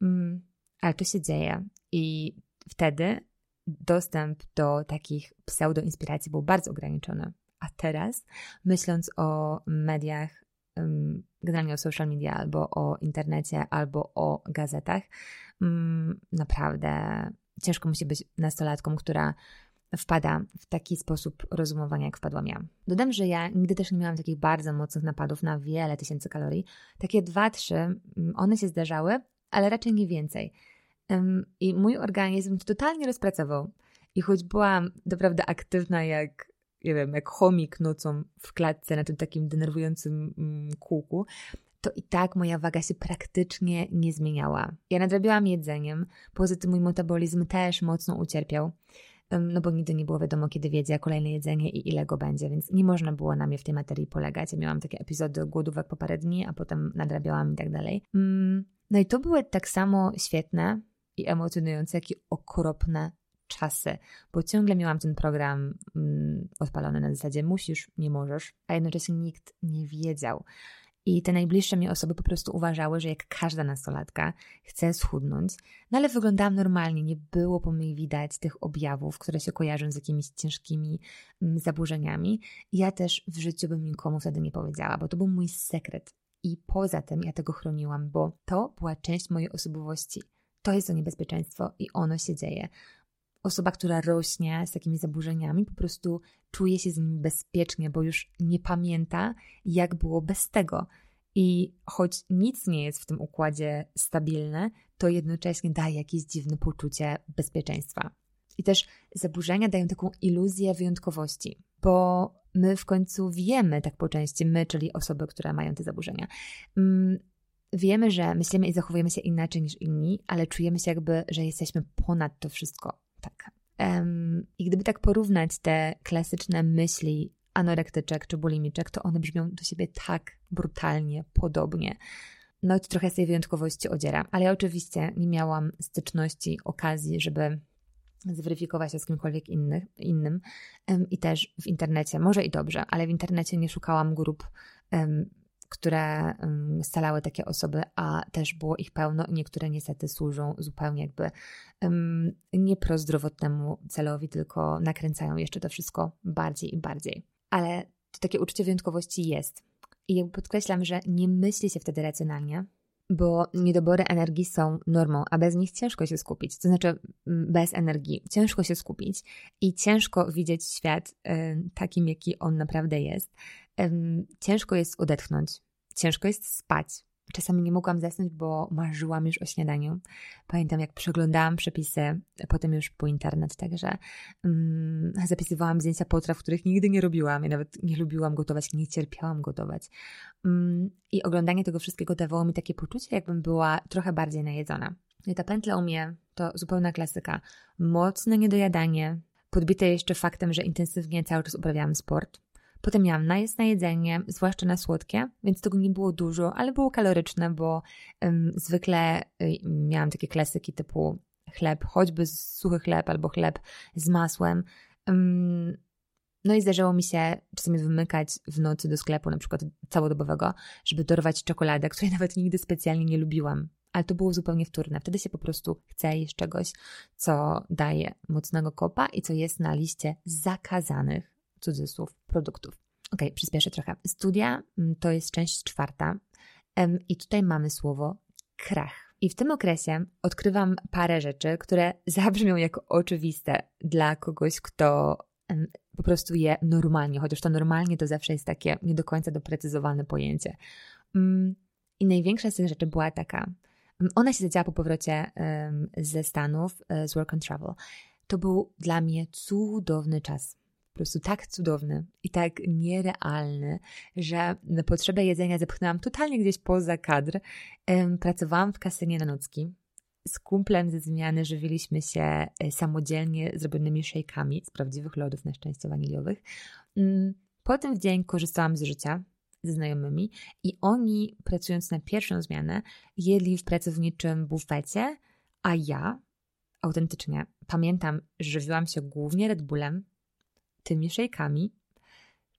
Mm, ale to się dzieje i wtedy dostęp do takich pseudo-inspiracji był bardzo ograniczony. A teraz, myśląc o mediach generalnie o social media, albo o internecie, albo o gazetach. Mm, naprawdę ciężko musi być nastolatką, która wpada w taki sposób rozumowania, jak wpadłam ja. Dodam, że ja nigdy też nie miałam takich bardzo mocnych napadów na wiele tysięcy kalorii. Takie dwa, trzy, mm, one się zdarzały, ale raczej nie więcej. I mój organizm totalnie rozpracował. I choć byłam naprawdę aktywna jak nie wiem, jak chomik nocą w klatce na tym takim denerwującym mm, kółku, to i tak moja waga się praktycznie nie zmieniała. Ja nadrabiałam jedzeniem, poza tym mój metabolizm też mocno ucierpiał, no bo nigdy nie było wiadomo, kiedy wiedzie kolejne jedzenie i ile go będzie, więc nie można było na mnie w tej materii polegać. Ja miałam takie epizody głodówek po parę dni, a potem nadrabiałam i tak dalej. Mm, no i to były tak samo świetne i emocjonujące, jak i okropne czasy, bo ciągle miałam ten program mm, odpalony na zasadzie musisz, nie możesz, a jednocześnie nikt nie wiedział. I te najbliższe mi osoby po prostu uważały, że jak każda nastolatka chce schudnąć, no ale wyglądałam normalnie, nie było po mnie widać tych objawów, które się kojarzą z jakimiś ciężkimi mm, zaburzeniami. Ja też w życiu bym nikomu wtedy nie powiedziała, bo to był mój sekret. I poza tym ja tego chroniłam, bo to była część mojej osobowości. To jest to niebezpieczeństwo i ono się dzieje osoba, która rośnie z takimi zaburzeniami, po prostu czuje się z nimi bezpiecznie, bo już nie pamięta, jak było bez tego. I choć nic nie jest w tym układzie stabilne, to jednocześnie daje jakieś dziwne poczucie bezpieczeństwa. I też zaburzenia dają taką iluzję wyjątkowości, bo my w końcu wiemy, tak po części, my, czyli osoby, które mają te zaburzenia, mm, wiemy, że myślimy i zachowujemy się inaczej niż inni, ale czujemy się jakby, że jesteśmy ponad to wszystko. Tak. I gdyby tak porównać te klasyczne myśli anorektyczek czy bulimiczek, to one brzmią do siebie tak brutalnie, podobnie. No i trochę z tej wyjątkowości odziera. Ale ja oczywiście nie miałam styczności, okazji, żeby zweryfikować się z kimkolwiek inny, innym. I też w internecie, może i dobrze, ale w internecie nie szukałam grup które scalały takie osoby, a też było ich pełno i niektóre niestety służą zupełnie jakby nie prozdrowotnemu celowi, tylko nakręcają jeszcze to wszystko bardziej i bardziej. Ale to takie uczucie wyjątkowości jest. I jakby podkreślam, że nie myśli się wtedy racjonalnie, bo niedobory energii są normą, a bez nich ciężko się skupić. To znaczy, bez energii ciężko się skupić i ciężko widzieć świat takim, jaki on naprawdę jest ciężko jest odetchnąć, ciężko jest spać. Czasami nie mogłam zasnąć, bo marzyłam już o śniadaniu. Pamiętam, jak przeglądałam przepisy, potem już po internet, także um, zapisywałam zdjęcia potraw, których nigdy nie robiłam. Ja nawet nie lubiłam gotować, nie cierpiałam gotować. Um, I oglądanie tego wszystkiego dawało mi takie poczucie, jakbym była trochę bardziej najedzona. I ta pętla u mnie to zupełna klasyka. Mocne niedojadanie, podbite jeszcze faktem, że intensywnie cały czas uprawiałam sport Potem miałam najest na jedzenie, zwłaszcza na słodkie, więc tego nie było dużo, ale było kaloryczne, bo um, zwykle y, miałam takie klasyki typu chleb, choćby suchy chleb albo chleb z masłem. Um, no i zdarzało mi się czasami wymykać w nocy do sklepu, na przykład całodobowego, żeby dorwać czekoladę, której nawet nigdy specjalnie nie lubiłam. Ale to było zupełnie wtórne. Wtedy się po prostu chce jeść czegoś, co daje mocnego kopa i co jest na liście zakazanych cudzysłów produktów. Ok, przyspieszę trochę. Studia mm, to jest część czwarta i tutaj mamy słowo krach. I w tym okresie odkrywam parę rzeczy, które zabrzmią jako oczywiste dla kogoś, kto po prostu je normalnie, chociaż to normalnie to zawsze jest takie nie do końca doprecyzowane pojęcie. Mm, I największa z tych rzeczy była taka, Ona się zadziała po powrocie ze Stanów, e, z Work and Travel. To był dla mnie cudowny czas. Prostu tak cudowny i tak nierealny, że potrzebę jedzenia zepchnęłam totalnie gdzieś poza kadr. Pracowałam w kasynie na nocki. Z kumplem ze zmiany żywiliśmy się e, samodzielnie zrobionymi szejkami z prawdziwych lodów, na szczęście waniliowych. Um, Potem w dzień korzystałam z życia, ze znajomymi i oni, pracując na pierwszą zmianę, jedli w pracowniczym bufecie, a ja autentycznie pamiętam, że żywiłam się głównie Red Bullem, tymi szejkami,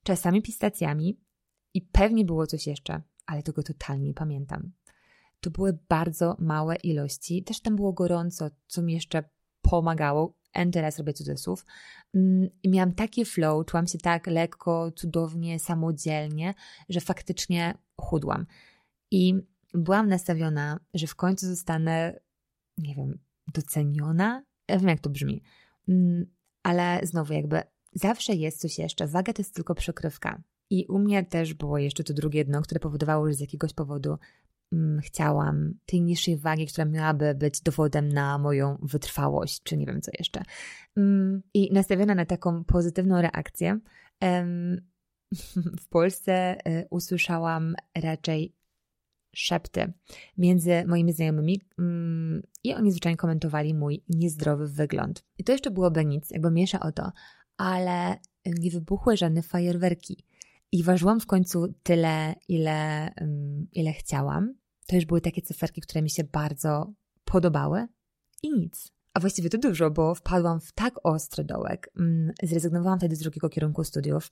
czasami pistacjami i pewnie było coś jeszcze, ale tego totalnie nie pamiętam. To były bardzo małe ilości, też tam było gorąco, co mi jeszcze pomagało. And teraz robię cudzysłów. Mm, I miałam taki flow, czułam się tak lekko, cudownie, samodzielnie, że faktycznie chudłam. I byłam nastawiona, że w końcu zostanę, nie wiem, doceniona. Ja wiem, jak to brzmi. Mm, ale znowu, jakby zawsze jest coś jeszcze. Waga to jest tylko przykrywka. I u mnie też było jeszcze to drugie dno, które powodowało, że z jakiegoś powodu mm, chciałam tej niższej wagi, która miałaby być dowodem na moją wytrwałość, czy nie wiem co jeszcze. Mm, I nastawiona na taką pozytywną reakcję, em, w Polsce y, usłyszałam raczej szepty między moimi znajomymi mm, i oni zwyczajnie komentowali mój niezdrowy wygląd. I to jeszcze byłoby nic, jakby miesza o to, ale nie wybuchły żadne fajerwerki. I ważyłam w końcu tyle, ile, ile chciałam. To już były takie cyferki, które mi się bardzo podobały i nic. A właściwie to dużo, bo wpadłam w tak ostry dołek. Mm, zrezygnowałam wtedy z drugiego kierunku studiów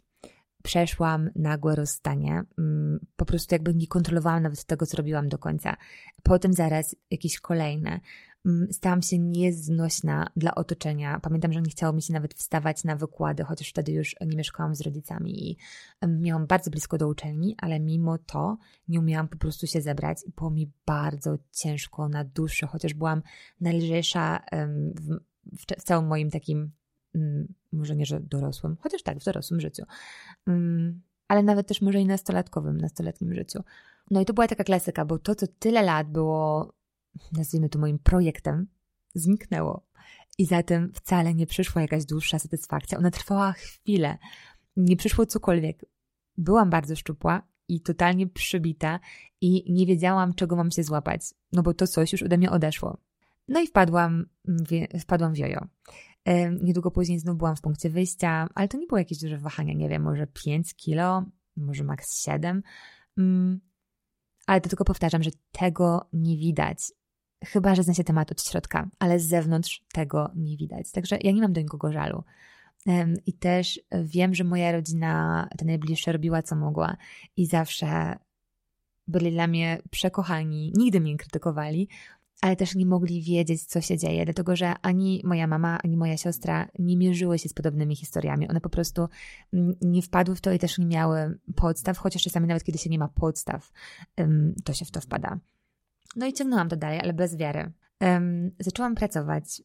przeszłam nagłe rozstanie. Mm, po prostu jakby nie kontrolowałam nawet tego, co robiłam do końca. Potem zaraz jakieś kolejne. Mm, stałam się nieznośna dla otoczenia. Pamiętam, że nie chciało mi się nawet wstawać na wykłady, chociaż wtedy już nie mieszkałam z rodzicami i miałam bardzo blisko do uczelni, ale mimo to nie umiałam po prostu się zebrać i było mi bardzo ciężko na duszy, chociaż byłam najlżejsza w, w całym moim takim Mm, może nie, że dorosłym, chociaż tak, w dorosłym życiu, mm, ale nawet też może i nastolatkowym, nastoletnim życiu. No i to była taka klasyka, bo to, co tyle lat było, nazwijmy to moim projektem, zniknęło. I zatem wcale nie przyszła jakaś dłuższa satysfakcja. Ona trwała chwilę. Nie przyszło cokolwiek. Byłam bardzo szczupła i totalnie przybita i nie wiedziałam, czego mam się złapać, no bo to coś już ode mnie odeszło. No i wpadłam, wpadłam w jojo. Niedługo później znów byłam w punkcie wyjścia, ale to nie było jakieś duże wahania, nie wiem, może 5 kilo, może maks 7. Mm, ale to tylko powtarzam, że tego nie widać. Chyba, że zna się temat od środka, ale z zewnątrz tego nie widać. Także ja nie mam do nikogo żalu. I też wiem, że moja rodzina, ta najbliższa, robiła co mogła i zawsze byli dla mnie przekochani, nigdy mnie nie krytykowali, ale też nie mogli wiedzieć, co się dzieje, dlatego że ani moja mama, ani moja siostra nie mierzyły się z podobnymi historiami. One po prostu mm, nie wpadły w to i też nie miały podstaw, chociaż czasami nawet kiedy się nie ma podstaw, to się w to wpada. No i ciągnęłam to dalej, ale bez wiary. zaczęłam pracować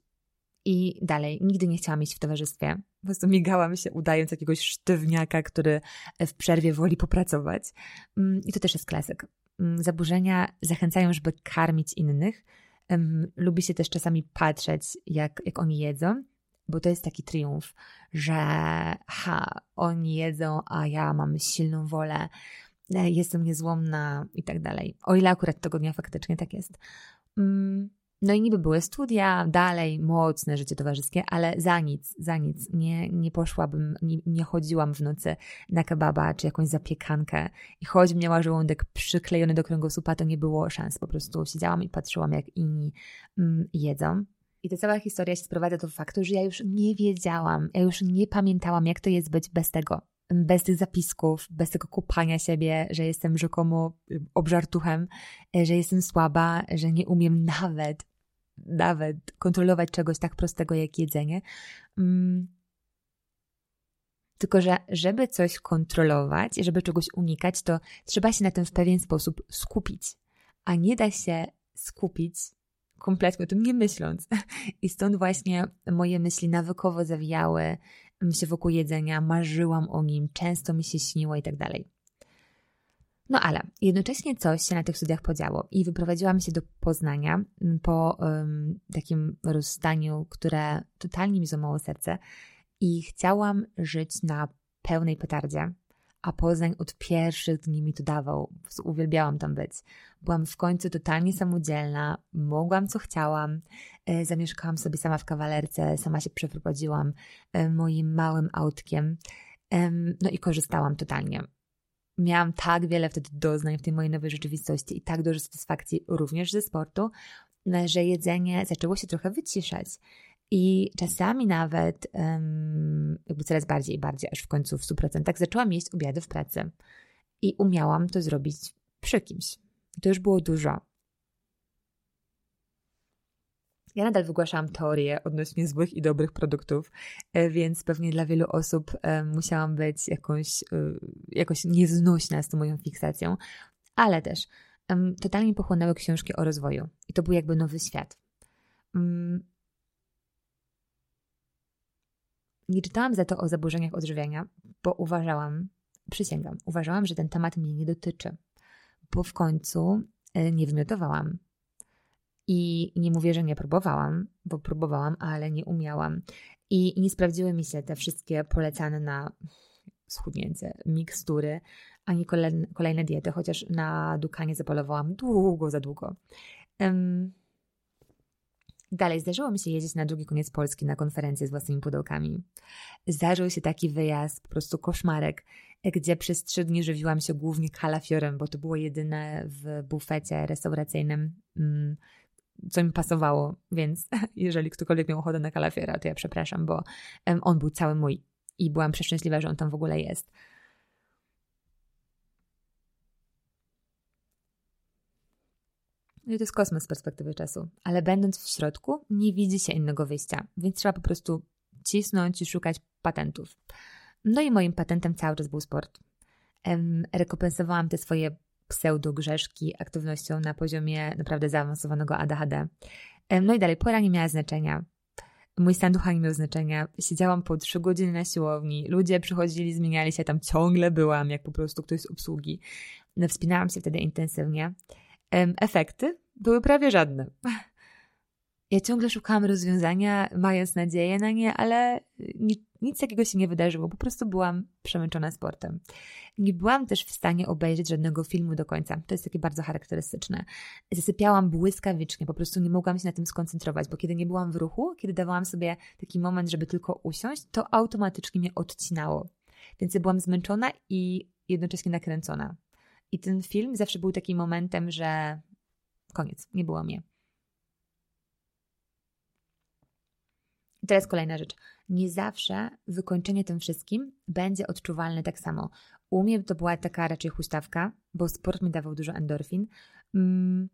i dalej. Nigdy nie chciałam iść w towarzystwie. Po prostu migałam się, udając jakiegoś sztywniaka, który w przerwie woli popracować. Mm, I to też jest klasyk. Mm, zaburzenia zachęcają, żeby karmić innych. Lubi się też czasami patrzeć, jak, jak oni jedzą, bo to jest taki triumf, że ha, oni jedzą, a ja mam silną wolę, e, jestem niezłomna i tak dalej. O ile akurat tego dnia faktycznie tak jest. Mm, no i niby były studia, dalej mocne życie towarzyskie, ale za nic, za nic. Nie, nie poszłabym, nie, nie chodziłam w nocy na kebaba czy jakąś zapiekankę i choć miała żołądek przyklejony do kręgosłupa, to nie było szans. Po prostu siedziałam i patrzyłam, jak inni mm, jedzą. I ta cała historia się sprowadza do faktu, że ja już nie wiedziałam, ja już nie pamiętałam, jak to jest być bez tego, bez tych zapisków, bez tego kupania siebie, że jestem rzekomo obżartuchem, że jestem słaba, że nie umiem nawet nawet kontrolować czegoś tak prostego jak jedzenie. Mm. Tylko, że żeby coś kontrolować, żeby czegoś unikać, to trzeba się na tym w pewien sposób skupić. A nie da się skupić kompletnie o tym nie myśląc. I stąd właśnie moje myśli nawykowo zawijały się wokół jedzenia, marzyłam o nim, często mi się śniło i tak dalej. No ale jednocześnie coś się na tych studiach podziało i wyprowadziłam się do Poznania po um, takim rozstaniu, które totalnie mi złamało serce i chciałam żyć na pełnej petardzie, a Poznań od pierwszych dni mi to dawał. Uwielbiałam tam być. Byłam w końcu totalnie samodzielna, mogłam co chciałam. E, zamieszkałam sobie sama w kawalerce, sama się przeprowadziłam e, moim małym autkiem. No i korzystałam totalnie. Miałam tak wiele wtedy doznań w tej mojej nowej rzeczywistości i tak dużo satysfakcji również ze sportu, że jedzenie zaczęło się trochę wyciszać. I czasami nawet jakby coraz bardziej i bardziej, aż w końcu w 100% zaczęłam jeść obiady w pracy. I umiałam to zrobić przy kimś. To już było dużo. Ja nadal wygłaszałam teorię odnośnie złych i dobrych produktów, e, więc pewnie dla wielu osób e, musiałam być jakąś, e, jakoś nieznośna z tą moją fiksacją, ale też totalnie pochłonęły książki o rozwoju i to był jakby nowy świat. Mm, Nie czytałam za to o zaburzeniach odżywiania, bo uważałam, przysięgam, uważałam, że ten temat mnie nie dotyczy, bo w końcu e, nie wymiotowałam. I nie mówię, że nie próbowałam, bo próbowałam, ale nie umiałam. I nie sprawdziły mi się te wszystkie polecane na schudnięcie mikstury, ani kolejne diety, chociaż na dukanie zapolowałam długo, za długo. Um, Dalej, zdarzyło mi się jeździć na drugi koniec Polski na konferencję z własnymi pudełkami. Zdarzył się taki wyjazd, po prostu koszmarek, gdzie przez trzy dni żywiłam się głównie kalafiorem, bo to było jedyne w bufecie restauracyjnym, mm, co mi pasowało, więc jeżeli ktokolwiek miał ochotę na kalafiora, to ja przepraszam, bo on był cały mój i byłam przeszczęśliwa, że on tam w ogóle jest. No i to jest kosmos z perspektywy czasu. Ale będąc w środku, nie widzi się innego wyjścia, więc trzeba po prostu cisnąć i szukać patentów. No i moim patentem cały czas był sport. rekompensowałam te swoje pseudo-grzeszki aktywnością na poziomie naprawdę zaawansowanego ADHD. no i dalej, pora nie miała znaczenia. Mój stan ducha nie miał znaczenia. Siedziałam po trzy godziny na siłowni. Ludzie przychodzili, zmieniali się, tam ciągle byłam, jak po prostu ktoś z obsługi. No, wspinałam się wtedy intensywnie efekty były prawie żadne. Ja ciągle szukałam rozwiązania, mając nadzieję na nie, ale nic takiego się nie wydarzyło. Po prostu byłam przemęczona sportem. Nie byłam też w stanie obejrzeć żadnego filmu do końca. To jest takie bardzo charakterystyczne. Zasypiałam błyskawicznie, po prostu nie mogłam się na tym skoncentrować, bo kiedy nie byłam w ruchu, kiedy dawałam sobie taki moment, żeby tylko usiąść, to automatycznie mnie odcinało. Więc ja byłam zmęczona i jednocześnie nakręcona. I ten film zawsze był takim momentem, że koniec, nie było mnie. Teraz kolejna rzecz. Nie zawsze wykończenie tym wszystkim będzie odczuwalne tak samo. U mnie to była taka raczej huśtawka, bo sport mi dawał dużo endorfin. Mm,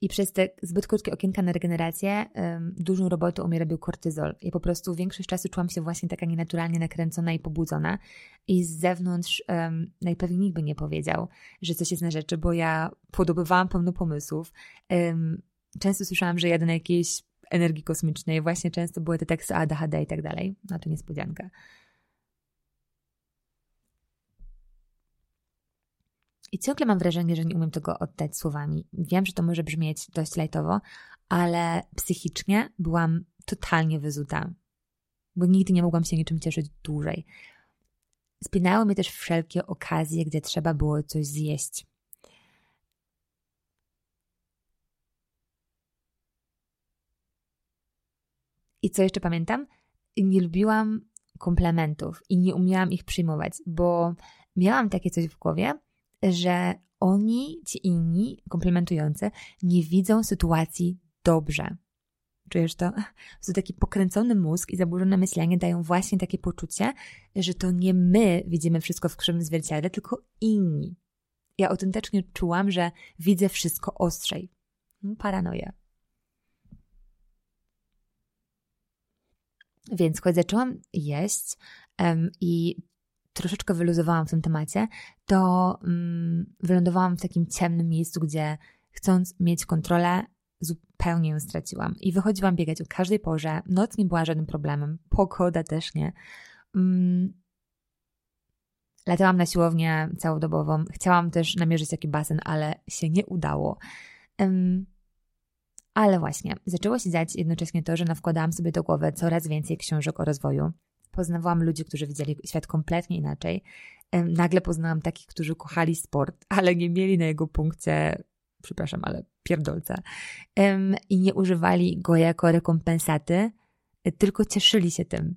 i przez te zbyt krótkie okienka na regenerację um, dużą robotę u mnie robił kortyzol. Ja po prostu większość czasu czułam się właśnie taka nienaturalnie nakręcona i pobudzona. I z zewnątrz um, najpewniej nikt by nie powiedział, że coś jest na rzeczy, bo ja podobywałam pełno pomysłów. Um, często słyszałam, że jadę na jakiejś energii kosmicznej. Właśnie często były te teksty ADHD i tak dalej. No to niespodzianka. I ciągle mam wrażenie, że nie umiem tego oddać słowami. Wiem, że to może brzmieć dość lajtowo, ale psychicznie byłam totalnie wyzuta, bo nigdy nie mogłam się niczym cieszyć dłużej. Spinały mnie też wszelkie okazje, gdzie trzeba było coś zjeść. I co jeszcze pamiętam? Nie lubiłam komplementów i nie umiałam ich przyjmować, bo miałam takie coś w głowie, że oni, ci inni, komplementujący, nie widzą sytuacji dobrze. Czujesz to? To taki pokręcony mózg i zaburzone myślenie dają właśnie takie poczucie, że to nie my widzimy wszystko w krzywym zwierciadle, tylko inni. Ja autentycznie czułam, że widzę wszystko ostrzej. No, paranoja. Więc choć zaczęłam jeść um, i troszeczkę wyluzowałam w tym temacie, to mm, wylądowałam w takim ciemnym miejscu, gdzie chcąc mieć kontrolę, zupełnie ją straciłam. I wychodziłam biegać o każdej porze. Noc nie była żadnym problemem, pogoda też nie. Mm, Latałam na siłownię całodobową. Chciałam też namierzyć taki basen, ale się nie udało. Ale właśnie, zaczęło się dziać jednocześnie to, że nawkładałam sobie do głowy coraz więcej książek o rozwoju. Poznawałam ludzi, którzy widzieli świat kompletnie inaczej. Nagle poznałam takich, którzy kochali sport, ale nie mieli na jego punkcie, przepraszam, ale pierdolca. I nie używali go jako rekompensaty, tylko cieszyli się tym.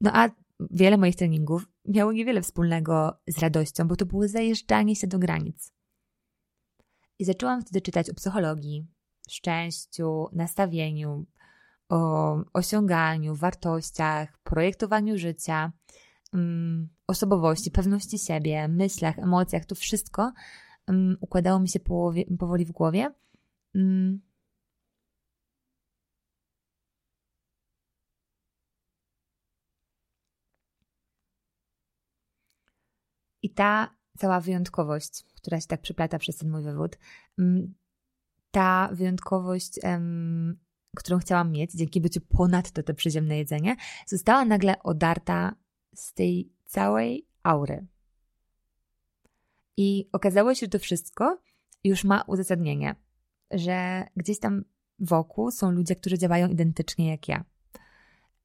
No a wiele moich treningów miało niewiele wspólnego z radością, bo to było zajeżdżanie się do granic. I zaczęłam wtedy czytać o psychologii, szczęściu, nastawieniu, o osiąganiu, wartościach, projektowaniu życia, um, osobowości, pewności siebie, myślach, emocjach. To wszystko um, układało mi się powoli w głowie. Um, I ta cała wyjątkowość, która się tak przyplata przez ten mój wywód, mm, ta wyjątkowość, którą chciałam mieć dzięki byciu ponadto to przyziemne jedzenie, została nagle odarta z tej całej aury. I okazało się, że to wszystko już ma uzasadnienie, że gdzieś tam wokół są ludzie, którzy działają identycznie jak ja.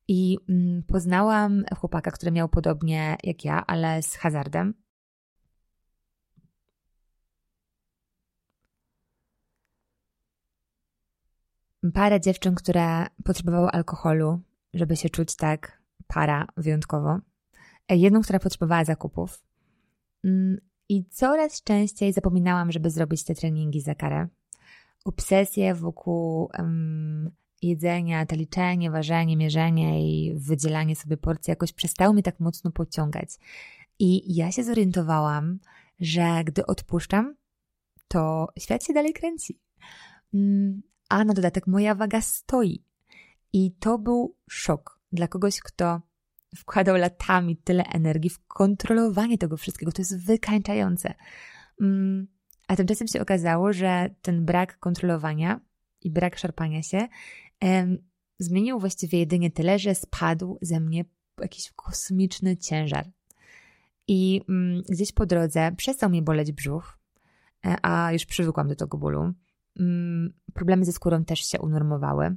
I mm, poznałam chłopaka, który miał podobnie jak ja, ale z hazardem. Parę dziewczyn, które potrzebowały alkoholu, żeby się czuć tak para wyjątkowo. E, jedną, która potrzebowała zakupów. Mm, I coraz częściej zapominałam, żeby zrobić te treningi za karę. Obsesje wokół um, jedzenia, to liczenie, ważenie, mierzenie i wydzielanie sobie porcji jakoś przestały mnie tak mocno pociągać. I ja się zorientowałam, że gdy odpuszczam, to świat się dalej kręci. A na dodatek moja waga stoi. I to był szok dla kogoś, kto wkładał latami tyle energii w kontrolowanie tego wszystkiego. To jest wykańczające. Mm, a tymczasem się okazało, że ten brak kontrolowania i brak szarpania się em, zmienił właściwie jedynie tyle, że spadł ze mnie jakiś kosmiczny ciężar. I mm, gdzieś po drodze przestał mnie boleć brzuch, e, a już przywykłam do tego bólu. Mm, problemy ze skórą też się unormowały.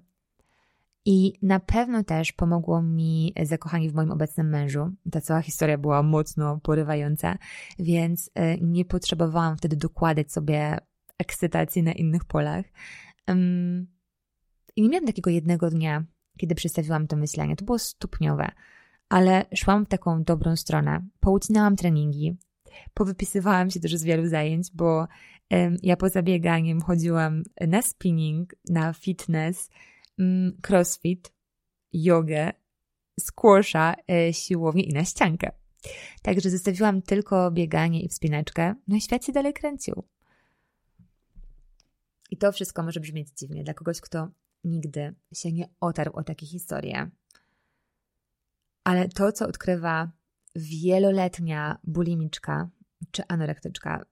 I na pewno też pomogło mi zakochanie w moim obecnym mężu. Ta cała historia była mocno porywająca, więc e, nie potrzebowałam wtedy dokładać sobie ekscytacji na innych polach. I nie miałam takiego jednego dnia, kiedy przedstawiłam to myślenie. To było stopniowe, ale szłam w taką dobrą stronę. Poucinałam treningi, powypisywałam się też z wielu zajęć, bo ja poza bieganiem chodziłam na spinning, na fitness, mm, crossfit, jogę, squasha, e, siłownię i na ściankę. Także zostawiłam tylko bieganie i wspinaczkę, no i świat się dalej kręcił. I to wszystko może brzmieć dziwnie dla kogoś, kto nigdy się nie otarł o takie historie. Ale to, co odkrywa wieloletnia bulimiczka czy anorektyczka,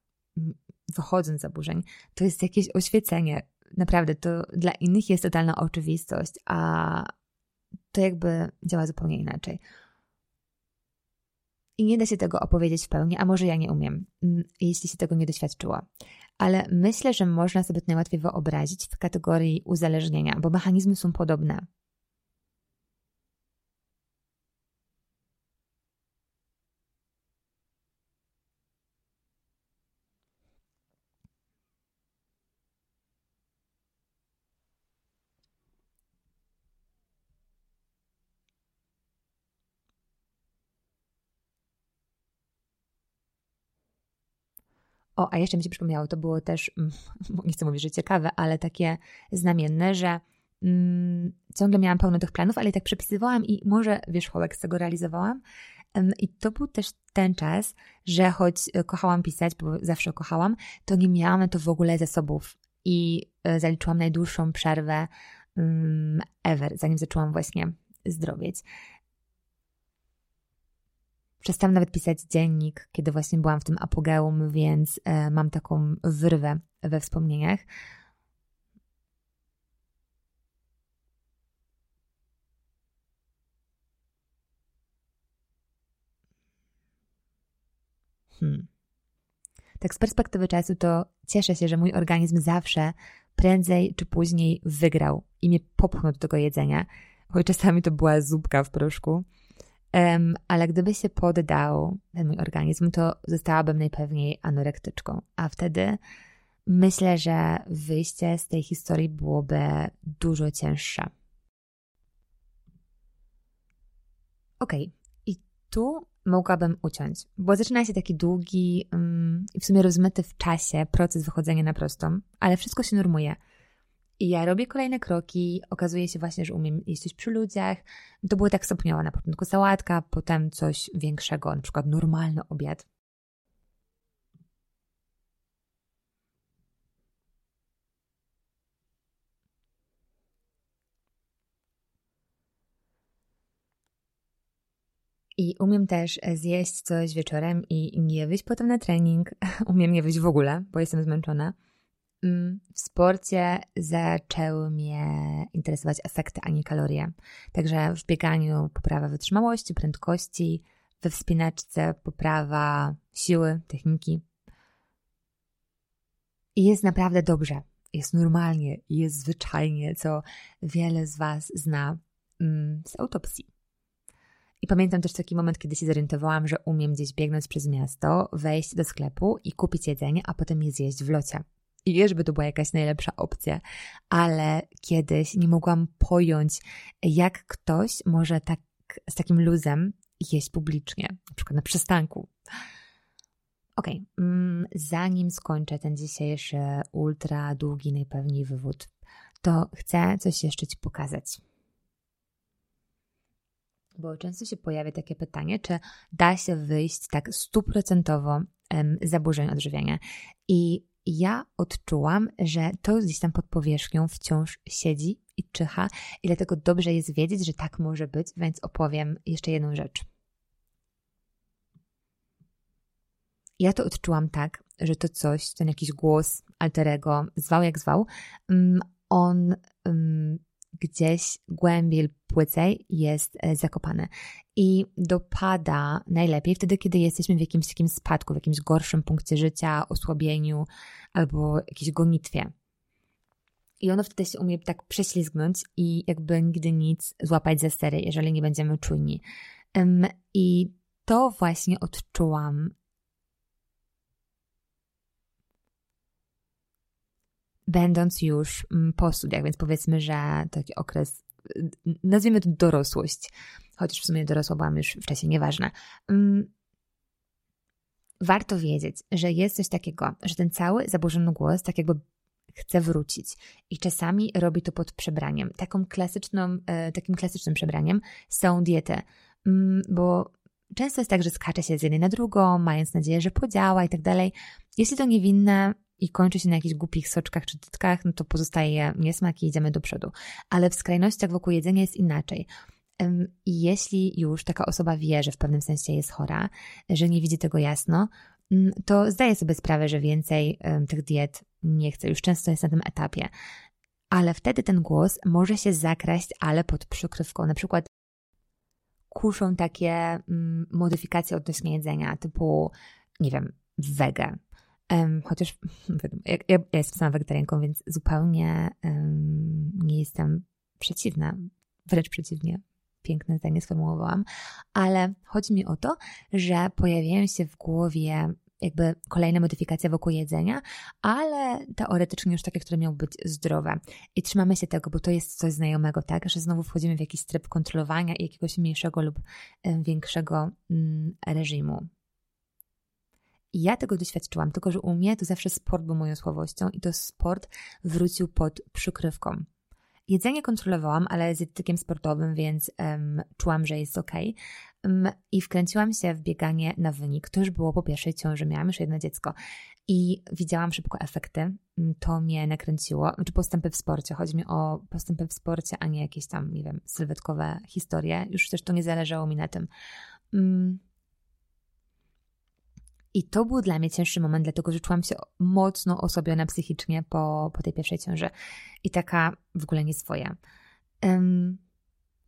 wychodząc z zaburzeń, to jest jakieś oświecenie. Naprawdę, to dla innych jest totalna oczywistość, a to jakby działa zupełnie inaczej. I nie da się tego opowiedzieć w pełni, a może ja nie umiem, mm, jeśli się tego nie doświadczyła. Ale myślę, że można sobie to najłatwiej wyobrazić w kategorii uzależnienia, bo mechanizmy są podobne. O, a jeszcze mi się przypomniało, to było też, mm, nie chcę mówić, że ciekawe, ale takie znamienne, że mm, ciągle miałam pełno tych planów, ale i tak przepisywałam i może wierzchołek z tego realizowałam. I to był też ten czas, że choć e, kochałam pisać, bo zawsze kochałam, to nie miałam na to w ogóle zasobów. I e, zaliczyłam najdłuższą przerwę um, ever, zanim zaczęłam właśnie zdrowieć. Przestałam nawet pisać dziennik, kiedy właśnie byłam w tym apogeum, więc e, mam taką wyrwę we wspomnieniach. Hmm. Tak z perspektywy czasu to cieszę się, że mój organizm zawsze prędzej czy później wygrał i mnie popchnął do tego jedzenia, choć czasami to była zupka w proszku. Um, ale gdyby się poddał ten mój organizm, to zostałabym najpewniej anorektyczką. A wtedy myślę, że wyjście z tej historii byłoby dużo cięższe. Okay. i tu mogłabym uciąć, bo zaczyna się taki długi um, i w sumie rozmyty w czasie proces wychodzenia na prostą, ale wszystko się normuje. I ja robię kolejne kroki, okazuje się właśnie, że umiem jeść coś przy ludziach. To było tak stopniowo, na początku sałatka, potem coś większego, na przykład normalny obiad. I umiem też zjeść coś wieczorem i nie wyjść potem na trening. Umiem nie wyjść w ogóle, bo jestem zmęczona. Mm, w sporcie zaczęły mnie interesować efekty, a nie kalorie. Także w bieganiu poprawa wytrzymałości, prędkości, we wspinaczce poprawa siły, techniki. I jest naprawdę dobrze. Jest normalnie, jest zwyczajnie, co wiele z Was zna mm, z autopsji. I pamiętam też taki moment, kiedy się zorientowałam, że umiem gdzieś biegnąć przez miasto, wejść do sklepu i kupić jedzenie, a potem je zjeść w locie. I wiesz, żeby to była jakaś najlepsza opcja, ale kiedyś nie mogłam pojąć, jak ktoś może tak z takim luzem jeść publicznie, na przykład na przystanku. Okay. Mm, zanim skończę ten dzisiejszy ultra długi, najpewniej wywód, to chcę coś jeszcze Ci pokazać. Bo często się pojawia takie pytanie, czy da się wyjść tak stuprocentowo zaburzeń odżywiania. I ja odczułam, że to gdzieś tam pod powierzchnią wciąż siedzi i czyha, i dlatego dobrze jest wiedzieć, że tak może być, więc opowiem jeszcze jedną rzecz. Ja to odczułam tak, że to coś, ten jakiś głos alterego, zwał jak zwał, mm, on mm, gdzieś głębiej lub płycej jest e, zakopane. I dopada najlepiej wtedy, kiedy jesteśmy w jakimś takim spadku, w jakimś gorszym punkcie życia, osłabieniu albo jakiejś gonitwie. I ono wtedy się umie tak prześlizgnąć i jakby nigdy nic złapać ze stery, jeżeli nie będziemy czujni. I to właśnie odczułam będąc już mm, po studiach, więc powiedzmy, że taki okres, nazwijmy to dorosłość, chociaż w sumie dorosła byłam już wcześniej, nieważne. Mm, warto wiedzieć, że jest coś takiego, że ten cały zaburzony głos tak jakby chce wrócić i czasami robi to pod przebraniem. Taką klasyczną, e, takim klasycznym przebraniem są diety, mm, bo często jest tak, że skacze się z jednej na drugą, mając nadzieję, że podziała i tak dalej. Jeśli to niewinne, i kończy się na jakichś głupich soczkach czy tytkach, no to pozostaje niesmak i idziemy do przodu. Ale w skrajnościach wokół jedzenia jest inaczej. I jeśli już taka osoba wie, że w pewnym sensie jest chora, że nie widzi tego jasno, mm, to zdaje sobie sprawę, że więcej tych diet nie chce. Już często jest na tym etapie. Ale wtedy ten głos może się zakraść, ale pod przykrywką. Na przykład kuszą takie mm, modyfikacje odnośnie jedzenia, typu, nie wiem, wege, Chociaż ja, ja, jestem sama wegetarianką, więc zupełnie um, nie jestem przeciwna, wręcz przeciwnie, piękne zdanie sformułowałam, ale chodzi mi o to, że pojawiają się w głowie jakby kolejne modyfikacje wokół jedzenia, ale teoretycznie już takie, które miały być zdrowe. I trzymamy się tego, bo to jest coś znajomego, tak, że znowu wchodzimy w jakiś tryb kontrolowania i jakiegoś mniejszego lub większego mm, reżimu. I ja tego doświadczyłam, tylko że u mnie to zawsze sport był moją słabością i to sport wrócił pod przykrywką. Jedzenie kontrolowałam, ale z dietetykiem sportowym, więc um, czułam, że jest ok. Um, I wkręciłam się w bieganie na wynik. To już było po pierwszej ciąży, miałam już jedno dziecko. I widziałam szybko efekty. To mnie nakręciło. Znaczy postępy w sporcie. Chodzi mi o postępy w sporcie, a nie jakieś tam, nie wiem, sylwetkowe historie. Już też to nie zależało mi na tym. Um, i to był dla mnie cięższy moment, dlatego że czułam się mocno osłabiona psychicznie po, po tej pierwszej ciąży i taka w ogóle nie swoja. Um,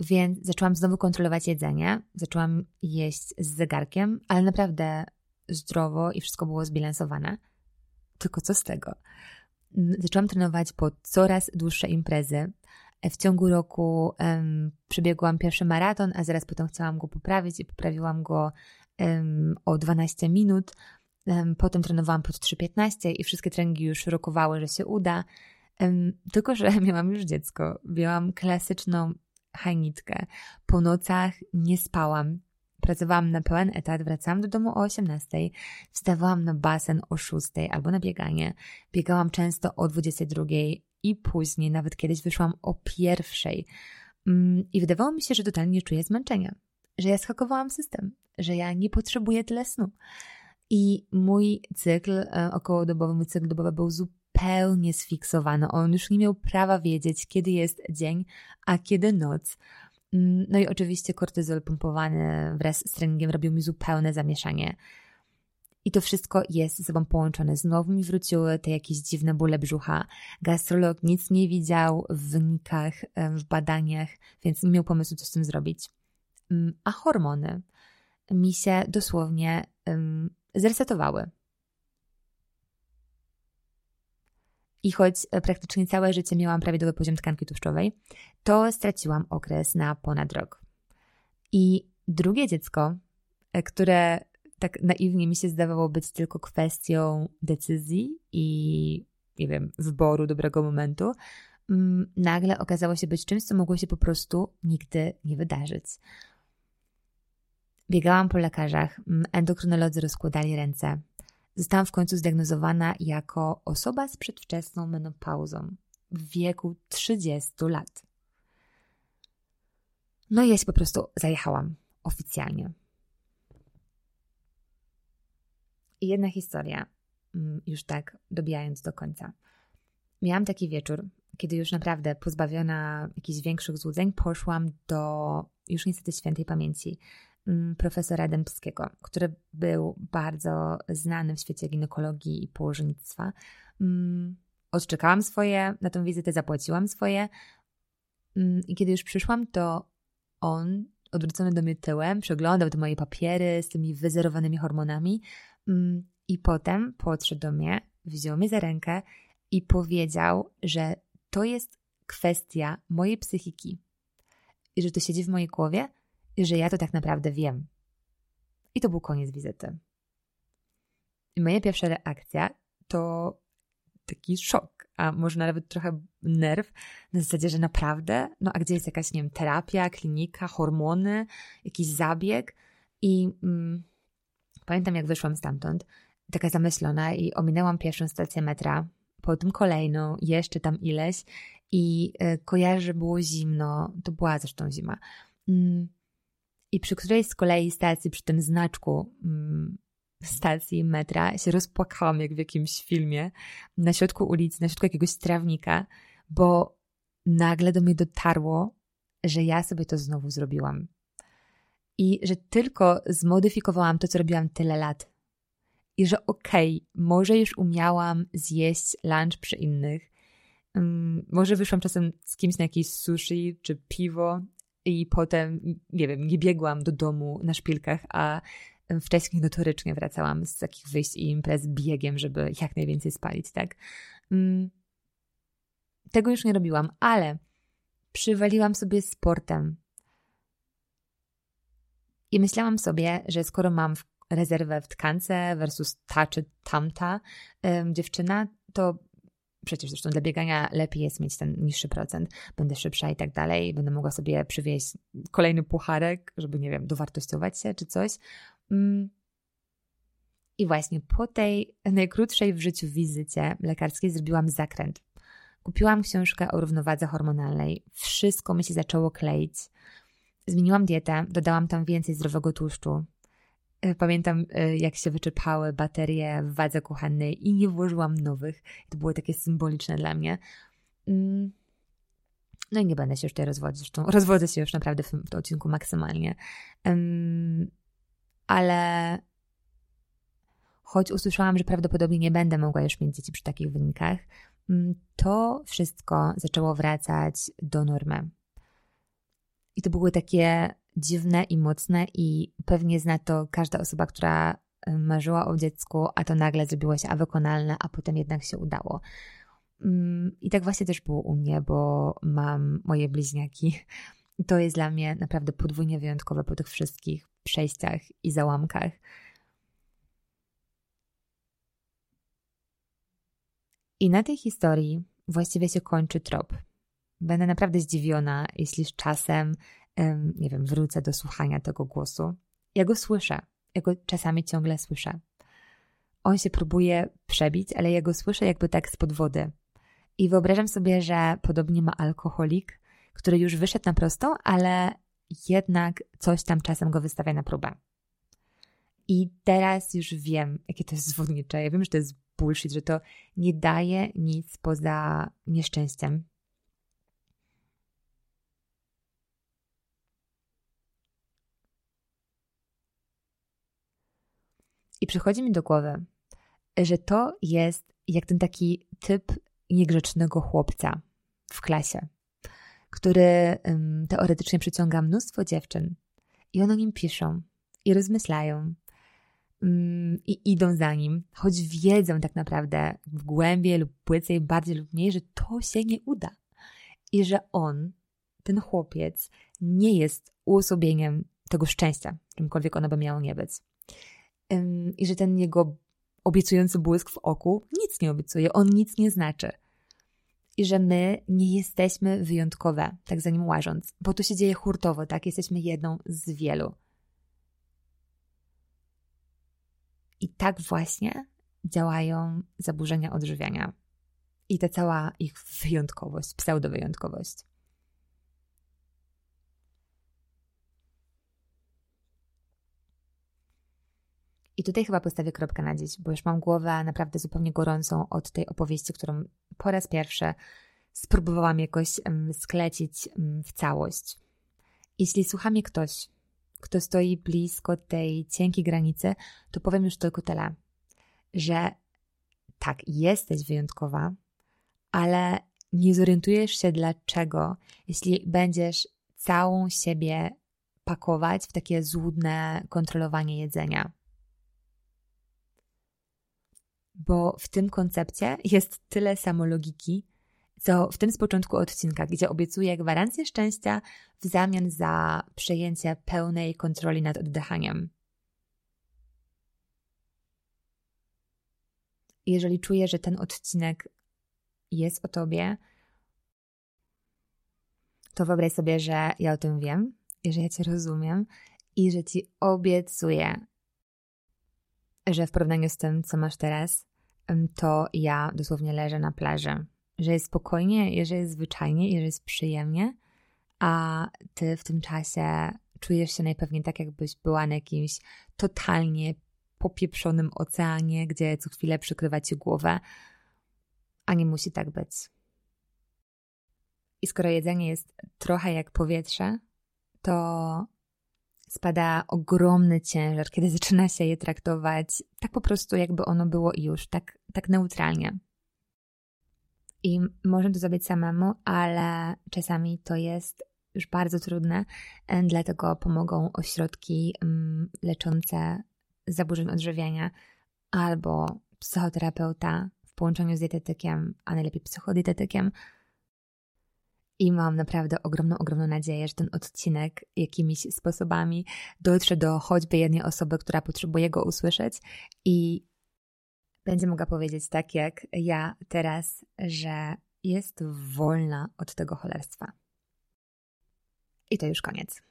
więc zaczęłam znowu kontrolować jedzenie, zaczęłam jeść z zegarkiem, ale naprawdę zdrowo i wszystko było zbilansowane. Tylko co z tego? Zaczęłam trenować po coraz dłuższe imprezy. W ciągu roku um, przebiegłam pierwszy maraton, a zaraz potem chciałam go poprawić i poprawiłam go o 12 minut. Potem trenowałam pod 3.15 i wszystkie treningi już rokowały, że się uda. tylko, że miałam już dziecko. Miałam klasyczną hajnitkę. Po nocach nie spałam. Pracowałam na pełen etat, wracałam do domu o 18, wstawałam na basen o 6 albo na bieganie. Biegałam często o 22 i później, nawet kiedyś wyszłam o pierwszej. Mm, I wydawało mi się, że totalnie nie czuję zmęczenia, że ja schakowałam system, że ja nie potrzebuję tyle snu. I mój cykl e, okołodobowy, mój cykl dobowy był zupełnie sfiksowany. On już nie miał prawa wiedzieć, kiedy jest dzień, a kiedy noc. Mm, no i oczywiście kortyzol pompowany wraz z treningiem robił mi zupełne zamieszanie. I to wszystko jest ze sobą połączone. Znowu mi wróciły te jakieś dziwne bóle brzucha. Gastrolog nic nie widział w wynikach, w badaniach, więc nie miał pomysłu, co z tym zrobić. Mm, a hormony mi się dosłownie um, zresetowały. I choć e, praktycznie całe życie miałam prawidłowy poziom tkanki tłuszczowej, to straciłam okres na ponad rok. I drugie dziecko, e, które tak naiwnie mi się zdawało być tylko kwestią decyzji i, nie wiem, wyboru dobrego momentu, mm, nagle okazało się być czymś, co mogło się po prostu nigdy nie wydarzyć. Biegałam po lekarzach, mm, endokrynolodzy rozkładali ręce, Zostałam w końcu zdiagnozowana jako osoba z przedwczesną menopauzą w wieku 30 lat. No i ja się po prostu zajechałam oficjalnie. I jedna historia, mm, już tak dobijając do końca. Miałam taki wieczór, kiedy już naprawdę pozbawiona jakichś większych złudzeń, poszłam do już niestety świętej pamięci profesora Dębskiego, który był bardzo znany w świecie ginekologii i położnictwa. Mm, odczekałam swoje, na tę wizytę zapłaciłam swoje mm, i kiedy już przyszłam, to on odwrócony do mnie tyłem, przeglądał te moje papiery z tymi wyzerowanymi hormonami i potem podszedł do mnie, wziął mnie za rękę i powiedział, że to jest kwestia mojej psychiki i że to siedzi w mojej głowie, że ja to tak naprawdę wiem. I to był koniec wizyty. I moja pierwsza reakcja to taki szok, a może nawet trochę nerw, na zasadzie, że naprawdę, no a gdzie jest jakaś, nie wiem, terapia, klinika, hormony, jakiś zabieg i mm, pamiętam jak wyszłam stamtąd, taka zamyślona i ominęłam pierwszą stację metra, potem kolejną, jeszcze tam ileś i y, kojarzę, że było zimno, to była zresztą zima. Mm, i przy którejś z kolei stacji, przy tym znaczku mm, stacji metra, się rozpłakałam jak w jakimś filmie, na środku ulicy, na środku jakiegoś trawnika, bo nagle do mnie dotarło, że ja sobie to znowu zrobiłam. I że tylko zmodyfikowałam to, co robiłam tyle lat. I że okej, okay, może już umiałam zjeść lunch przy innych, um, może wyszłam czasem z kimś na jakieś sushi czy piwo i potem, nie wiem, nie biegłam do domu na szpilkach, a wcześniej notorycznie wracałam z takich wyjść i imprez biegiem, żeby jak najwięcej spalić, tak? Mm. Tego już nie robiłam, ale przywaliłam sobie sportem. I myślałam sobie, że skoro mam rezerwę w tkance versus ta czy tamta dziewczyna, to przecież zresztą dla biegania lepiej jest mieć ten niższy procent, będę szybsza i tak dalej, będę mogła sobie przywieźć kolejny pucharek, żeby, nie wiem, dowartościować się czy coś. Mm. I właśnie po tej najkrótszej w życiu wizycie lekarskiej zrobiłam zakręt. Kupiłam książkę o równowadze hormonalnej. Wszystko mi się zaczęło kleić. Zmieniłam dietę, dodałam tam więcej zdrowego tłuszczu, pamiętam, e, jak się wyczerpały baterie w wadze kuchennej i nie włożyłam nowych. To było takie symboliczne dla mnie. Mm. No i nie będę się już tutaj rozwodzić. Zresztą rozwodzę się już naprawdę w tym, w tym odcinku maksymalnie. ale choć usłyszałam, że prawdopodobnie nie będę mogła już mieć dzieci przy takich wynikach, mm, to wszystko zaczęło wracać do normy. I to były takie dziwne i mocne, i pewnie zna to każda osoba, która marzyła o dziecku, a to nagle zrobiło się a wykonalne, a potem jednak się udało. Mm, I tak właśnie też było u mnie, bo mam moje bliźniaki. To jest dla mnie naprawdę podwójnie wyjątkowe po tych wszystkich przejściach i załamkach. I na tej historii właściwie się kończy trop. Będę naprawdę zdziwiona, jeśli z czasem, nie wiem, wrócę do słuchania tego głosu. Ja go słyszę, ja go czasami ciągle słyszę. On się próbuje przebić, ale ja go słyszę jakby tak spod wody. I wyobrażam sobie, że podobnie ma alkoholik, który już wyszedł na prostą, ale jednak coś tam czasem go wystawia na próbę. I teraz już wiem, jakie to jest zwodnicze. Ja wiem, że to jest bullshit, że to nie daje nic poza nieszczęściem. I przychodzi mi do głowy, że to jest jak ten taki typ niegrzecznego chłopca w klasie, który teoretycznie przyciąga mnóstwo dziewczyn i one nim piszą i rozmyślają um, i idą za nim, choć wiedzą tak naprawdę w głębiej lub płycej, bardziej lub mniej, że to się nie uda i że on, ten chłopiec, nie jest uosobieniem tego szczęścia, czymkolwiek ono by miało nie być. I że ten jego obiecujący błysk w oku nic nie obiecuje, on nic nie znaczy. I że my nie jesteśmy wyjątkowe, tak za nim łażąc, bo to się dzieje hurtowo, tak? Jesteśmy jedną z wielu. I tak właśnie działają zaburzenia odżywiania i ta cała ich wyjątkowość, pseudowyjątkowość. I tutaj chyba postawię kropkę na dziś, bo już mam głowę naprawdę zupełnie gorącą od tej opowieści, którą po raz pierwszy spróbowałam jakoś sklecić w całość. Jeśli słucha mnie ktoś, kto stoi blisko tej cienkiej granicy, to powiem już tylko tyle, że tak, jesteś wyjątkowa, ale nie zorientujesz się dlaczego, jeśli będziesz całą siebie pakować w takie złudne kontrolowanie jedzenia bo w tym koncepcie jest tyle samo logiki, co w tym z początku odcinka, gdzie obiecuję gwarancję szczęścia w zamian za przejęcie pełnej kontroli nad oddychaniem. Jeżeli czuję, że ten odcinek jest o tobie, to wyobraź sobie, że ja o tym wiem że ja cię rozumiem i że ci obiecuję, że w porównaniu z tym, co masz teraz, to ja dosłownie leżę na plaży. Że jest spokojnie, że jest zwyczajnie, że jest przyjemnie, a ty w tym czasie czujesz się najpewniej tak, jakbyś była na jakimś totalnie popieprzonym oceanie, gdzie co chwilę przykrywa ci głowę, a nie musi tak być. I skoro jedzenie jest trochę jak powietrze, to spada ogromny ciężar, kiedy zaczyna się je traktować tak po prostu, jakby ono było już, tak, tak neutralnie. I można to zrobić samemu, ale czasami to jest już bardzo trudne, e, dlatego pomogą ośrodki leczące zaburzeń odżywiania albo psychoterapeuta w połączeniu z dietetykiem, a najlepiej psychodietetykiem, i mam naprawdę ogromną, ogromną nadzieję, że ten odcinek jakimiś sposobami dotrze do choćby jednej osoby, która potrzebuje go usłyszeć i będzie mogła powiedzieć tak jak ja teraz, że jest wolna od tego cholerstwa. I to już koniec.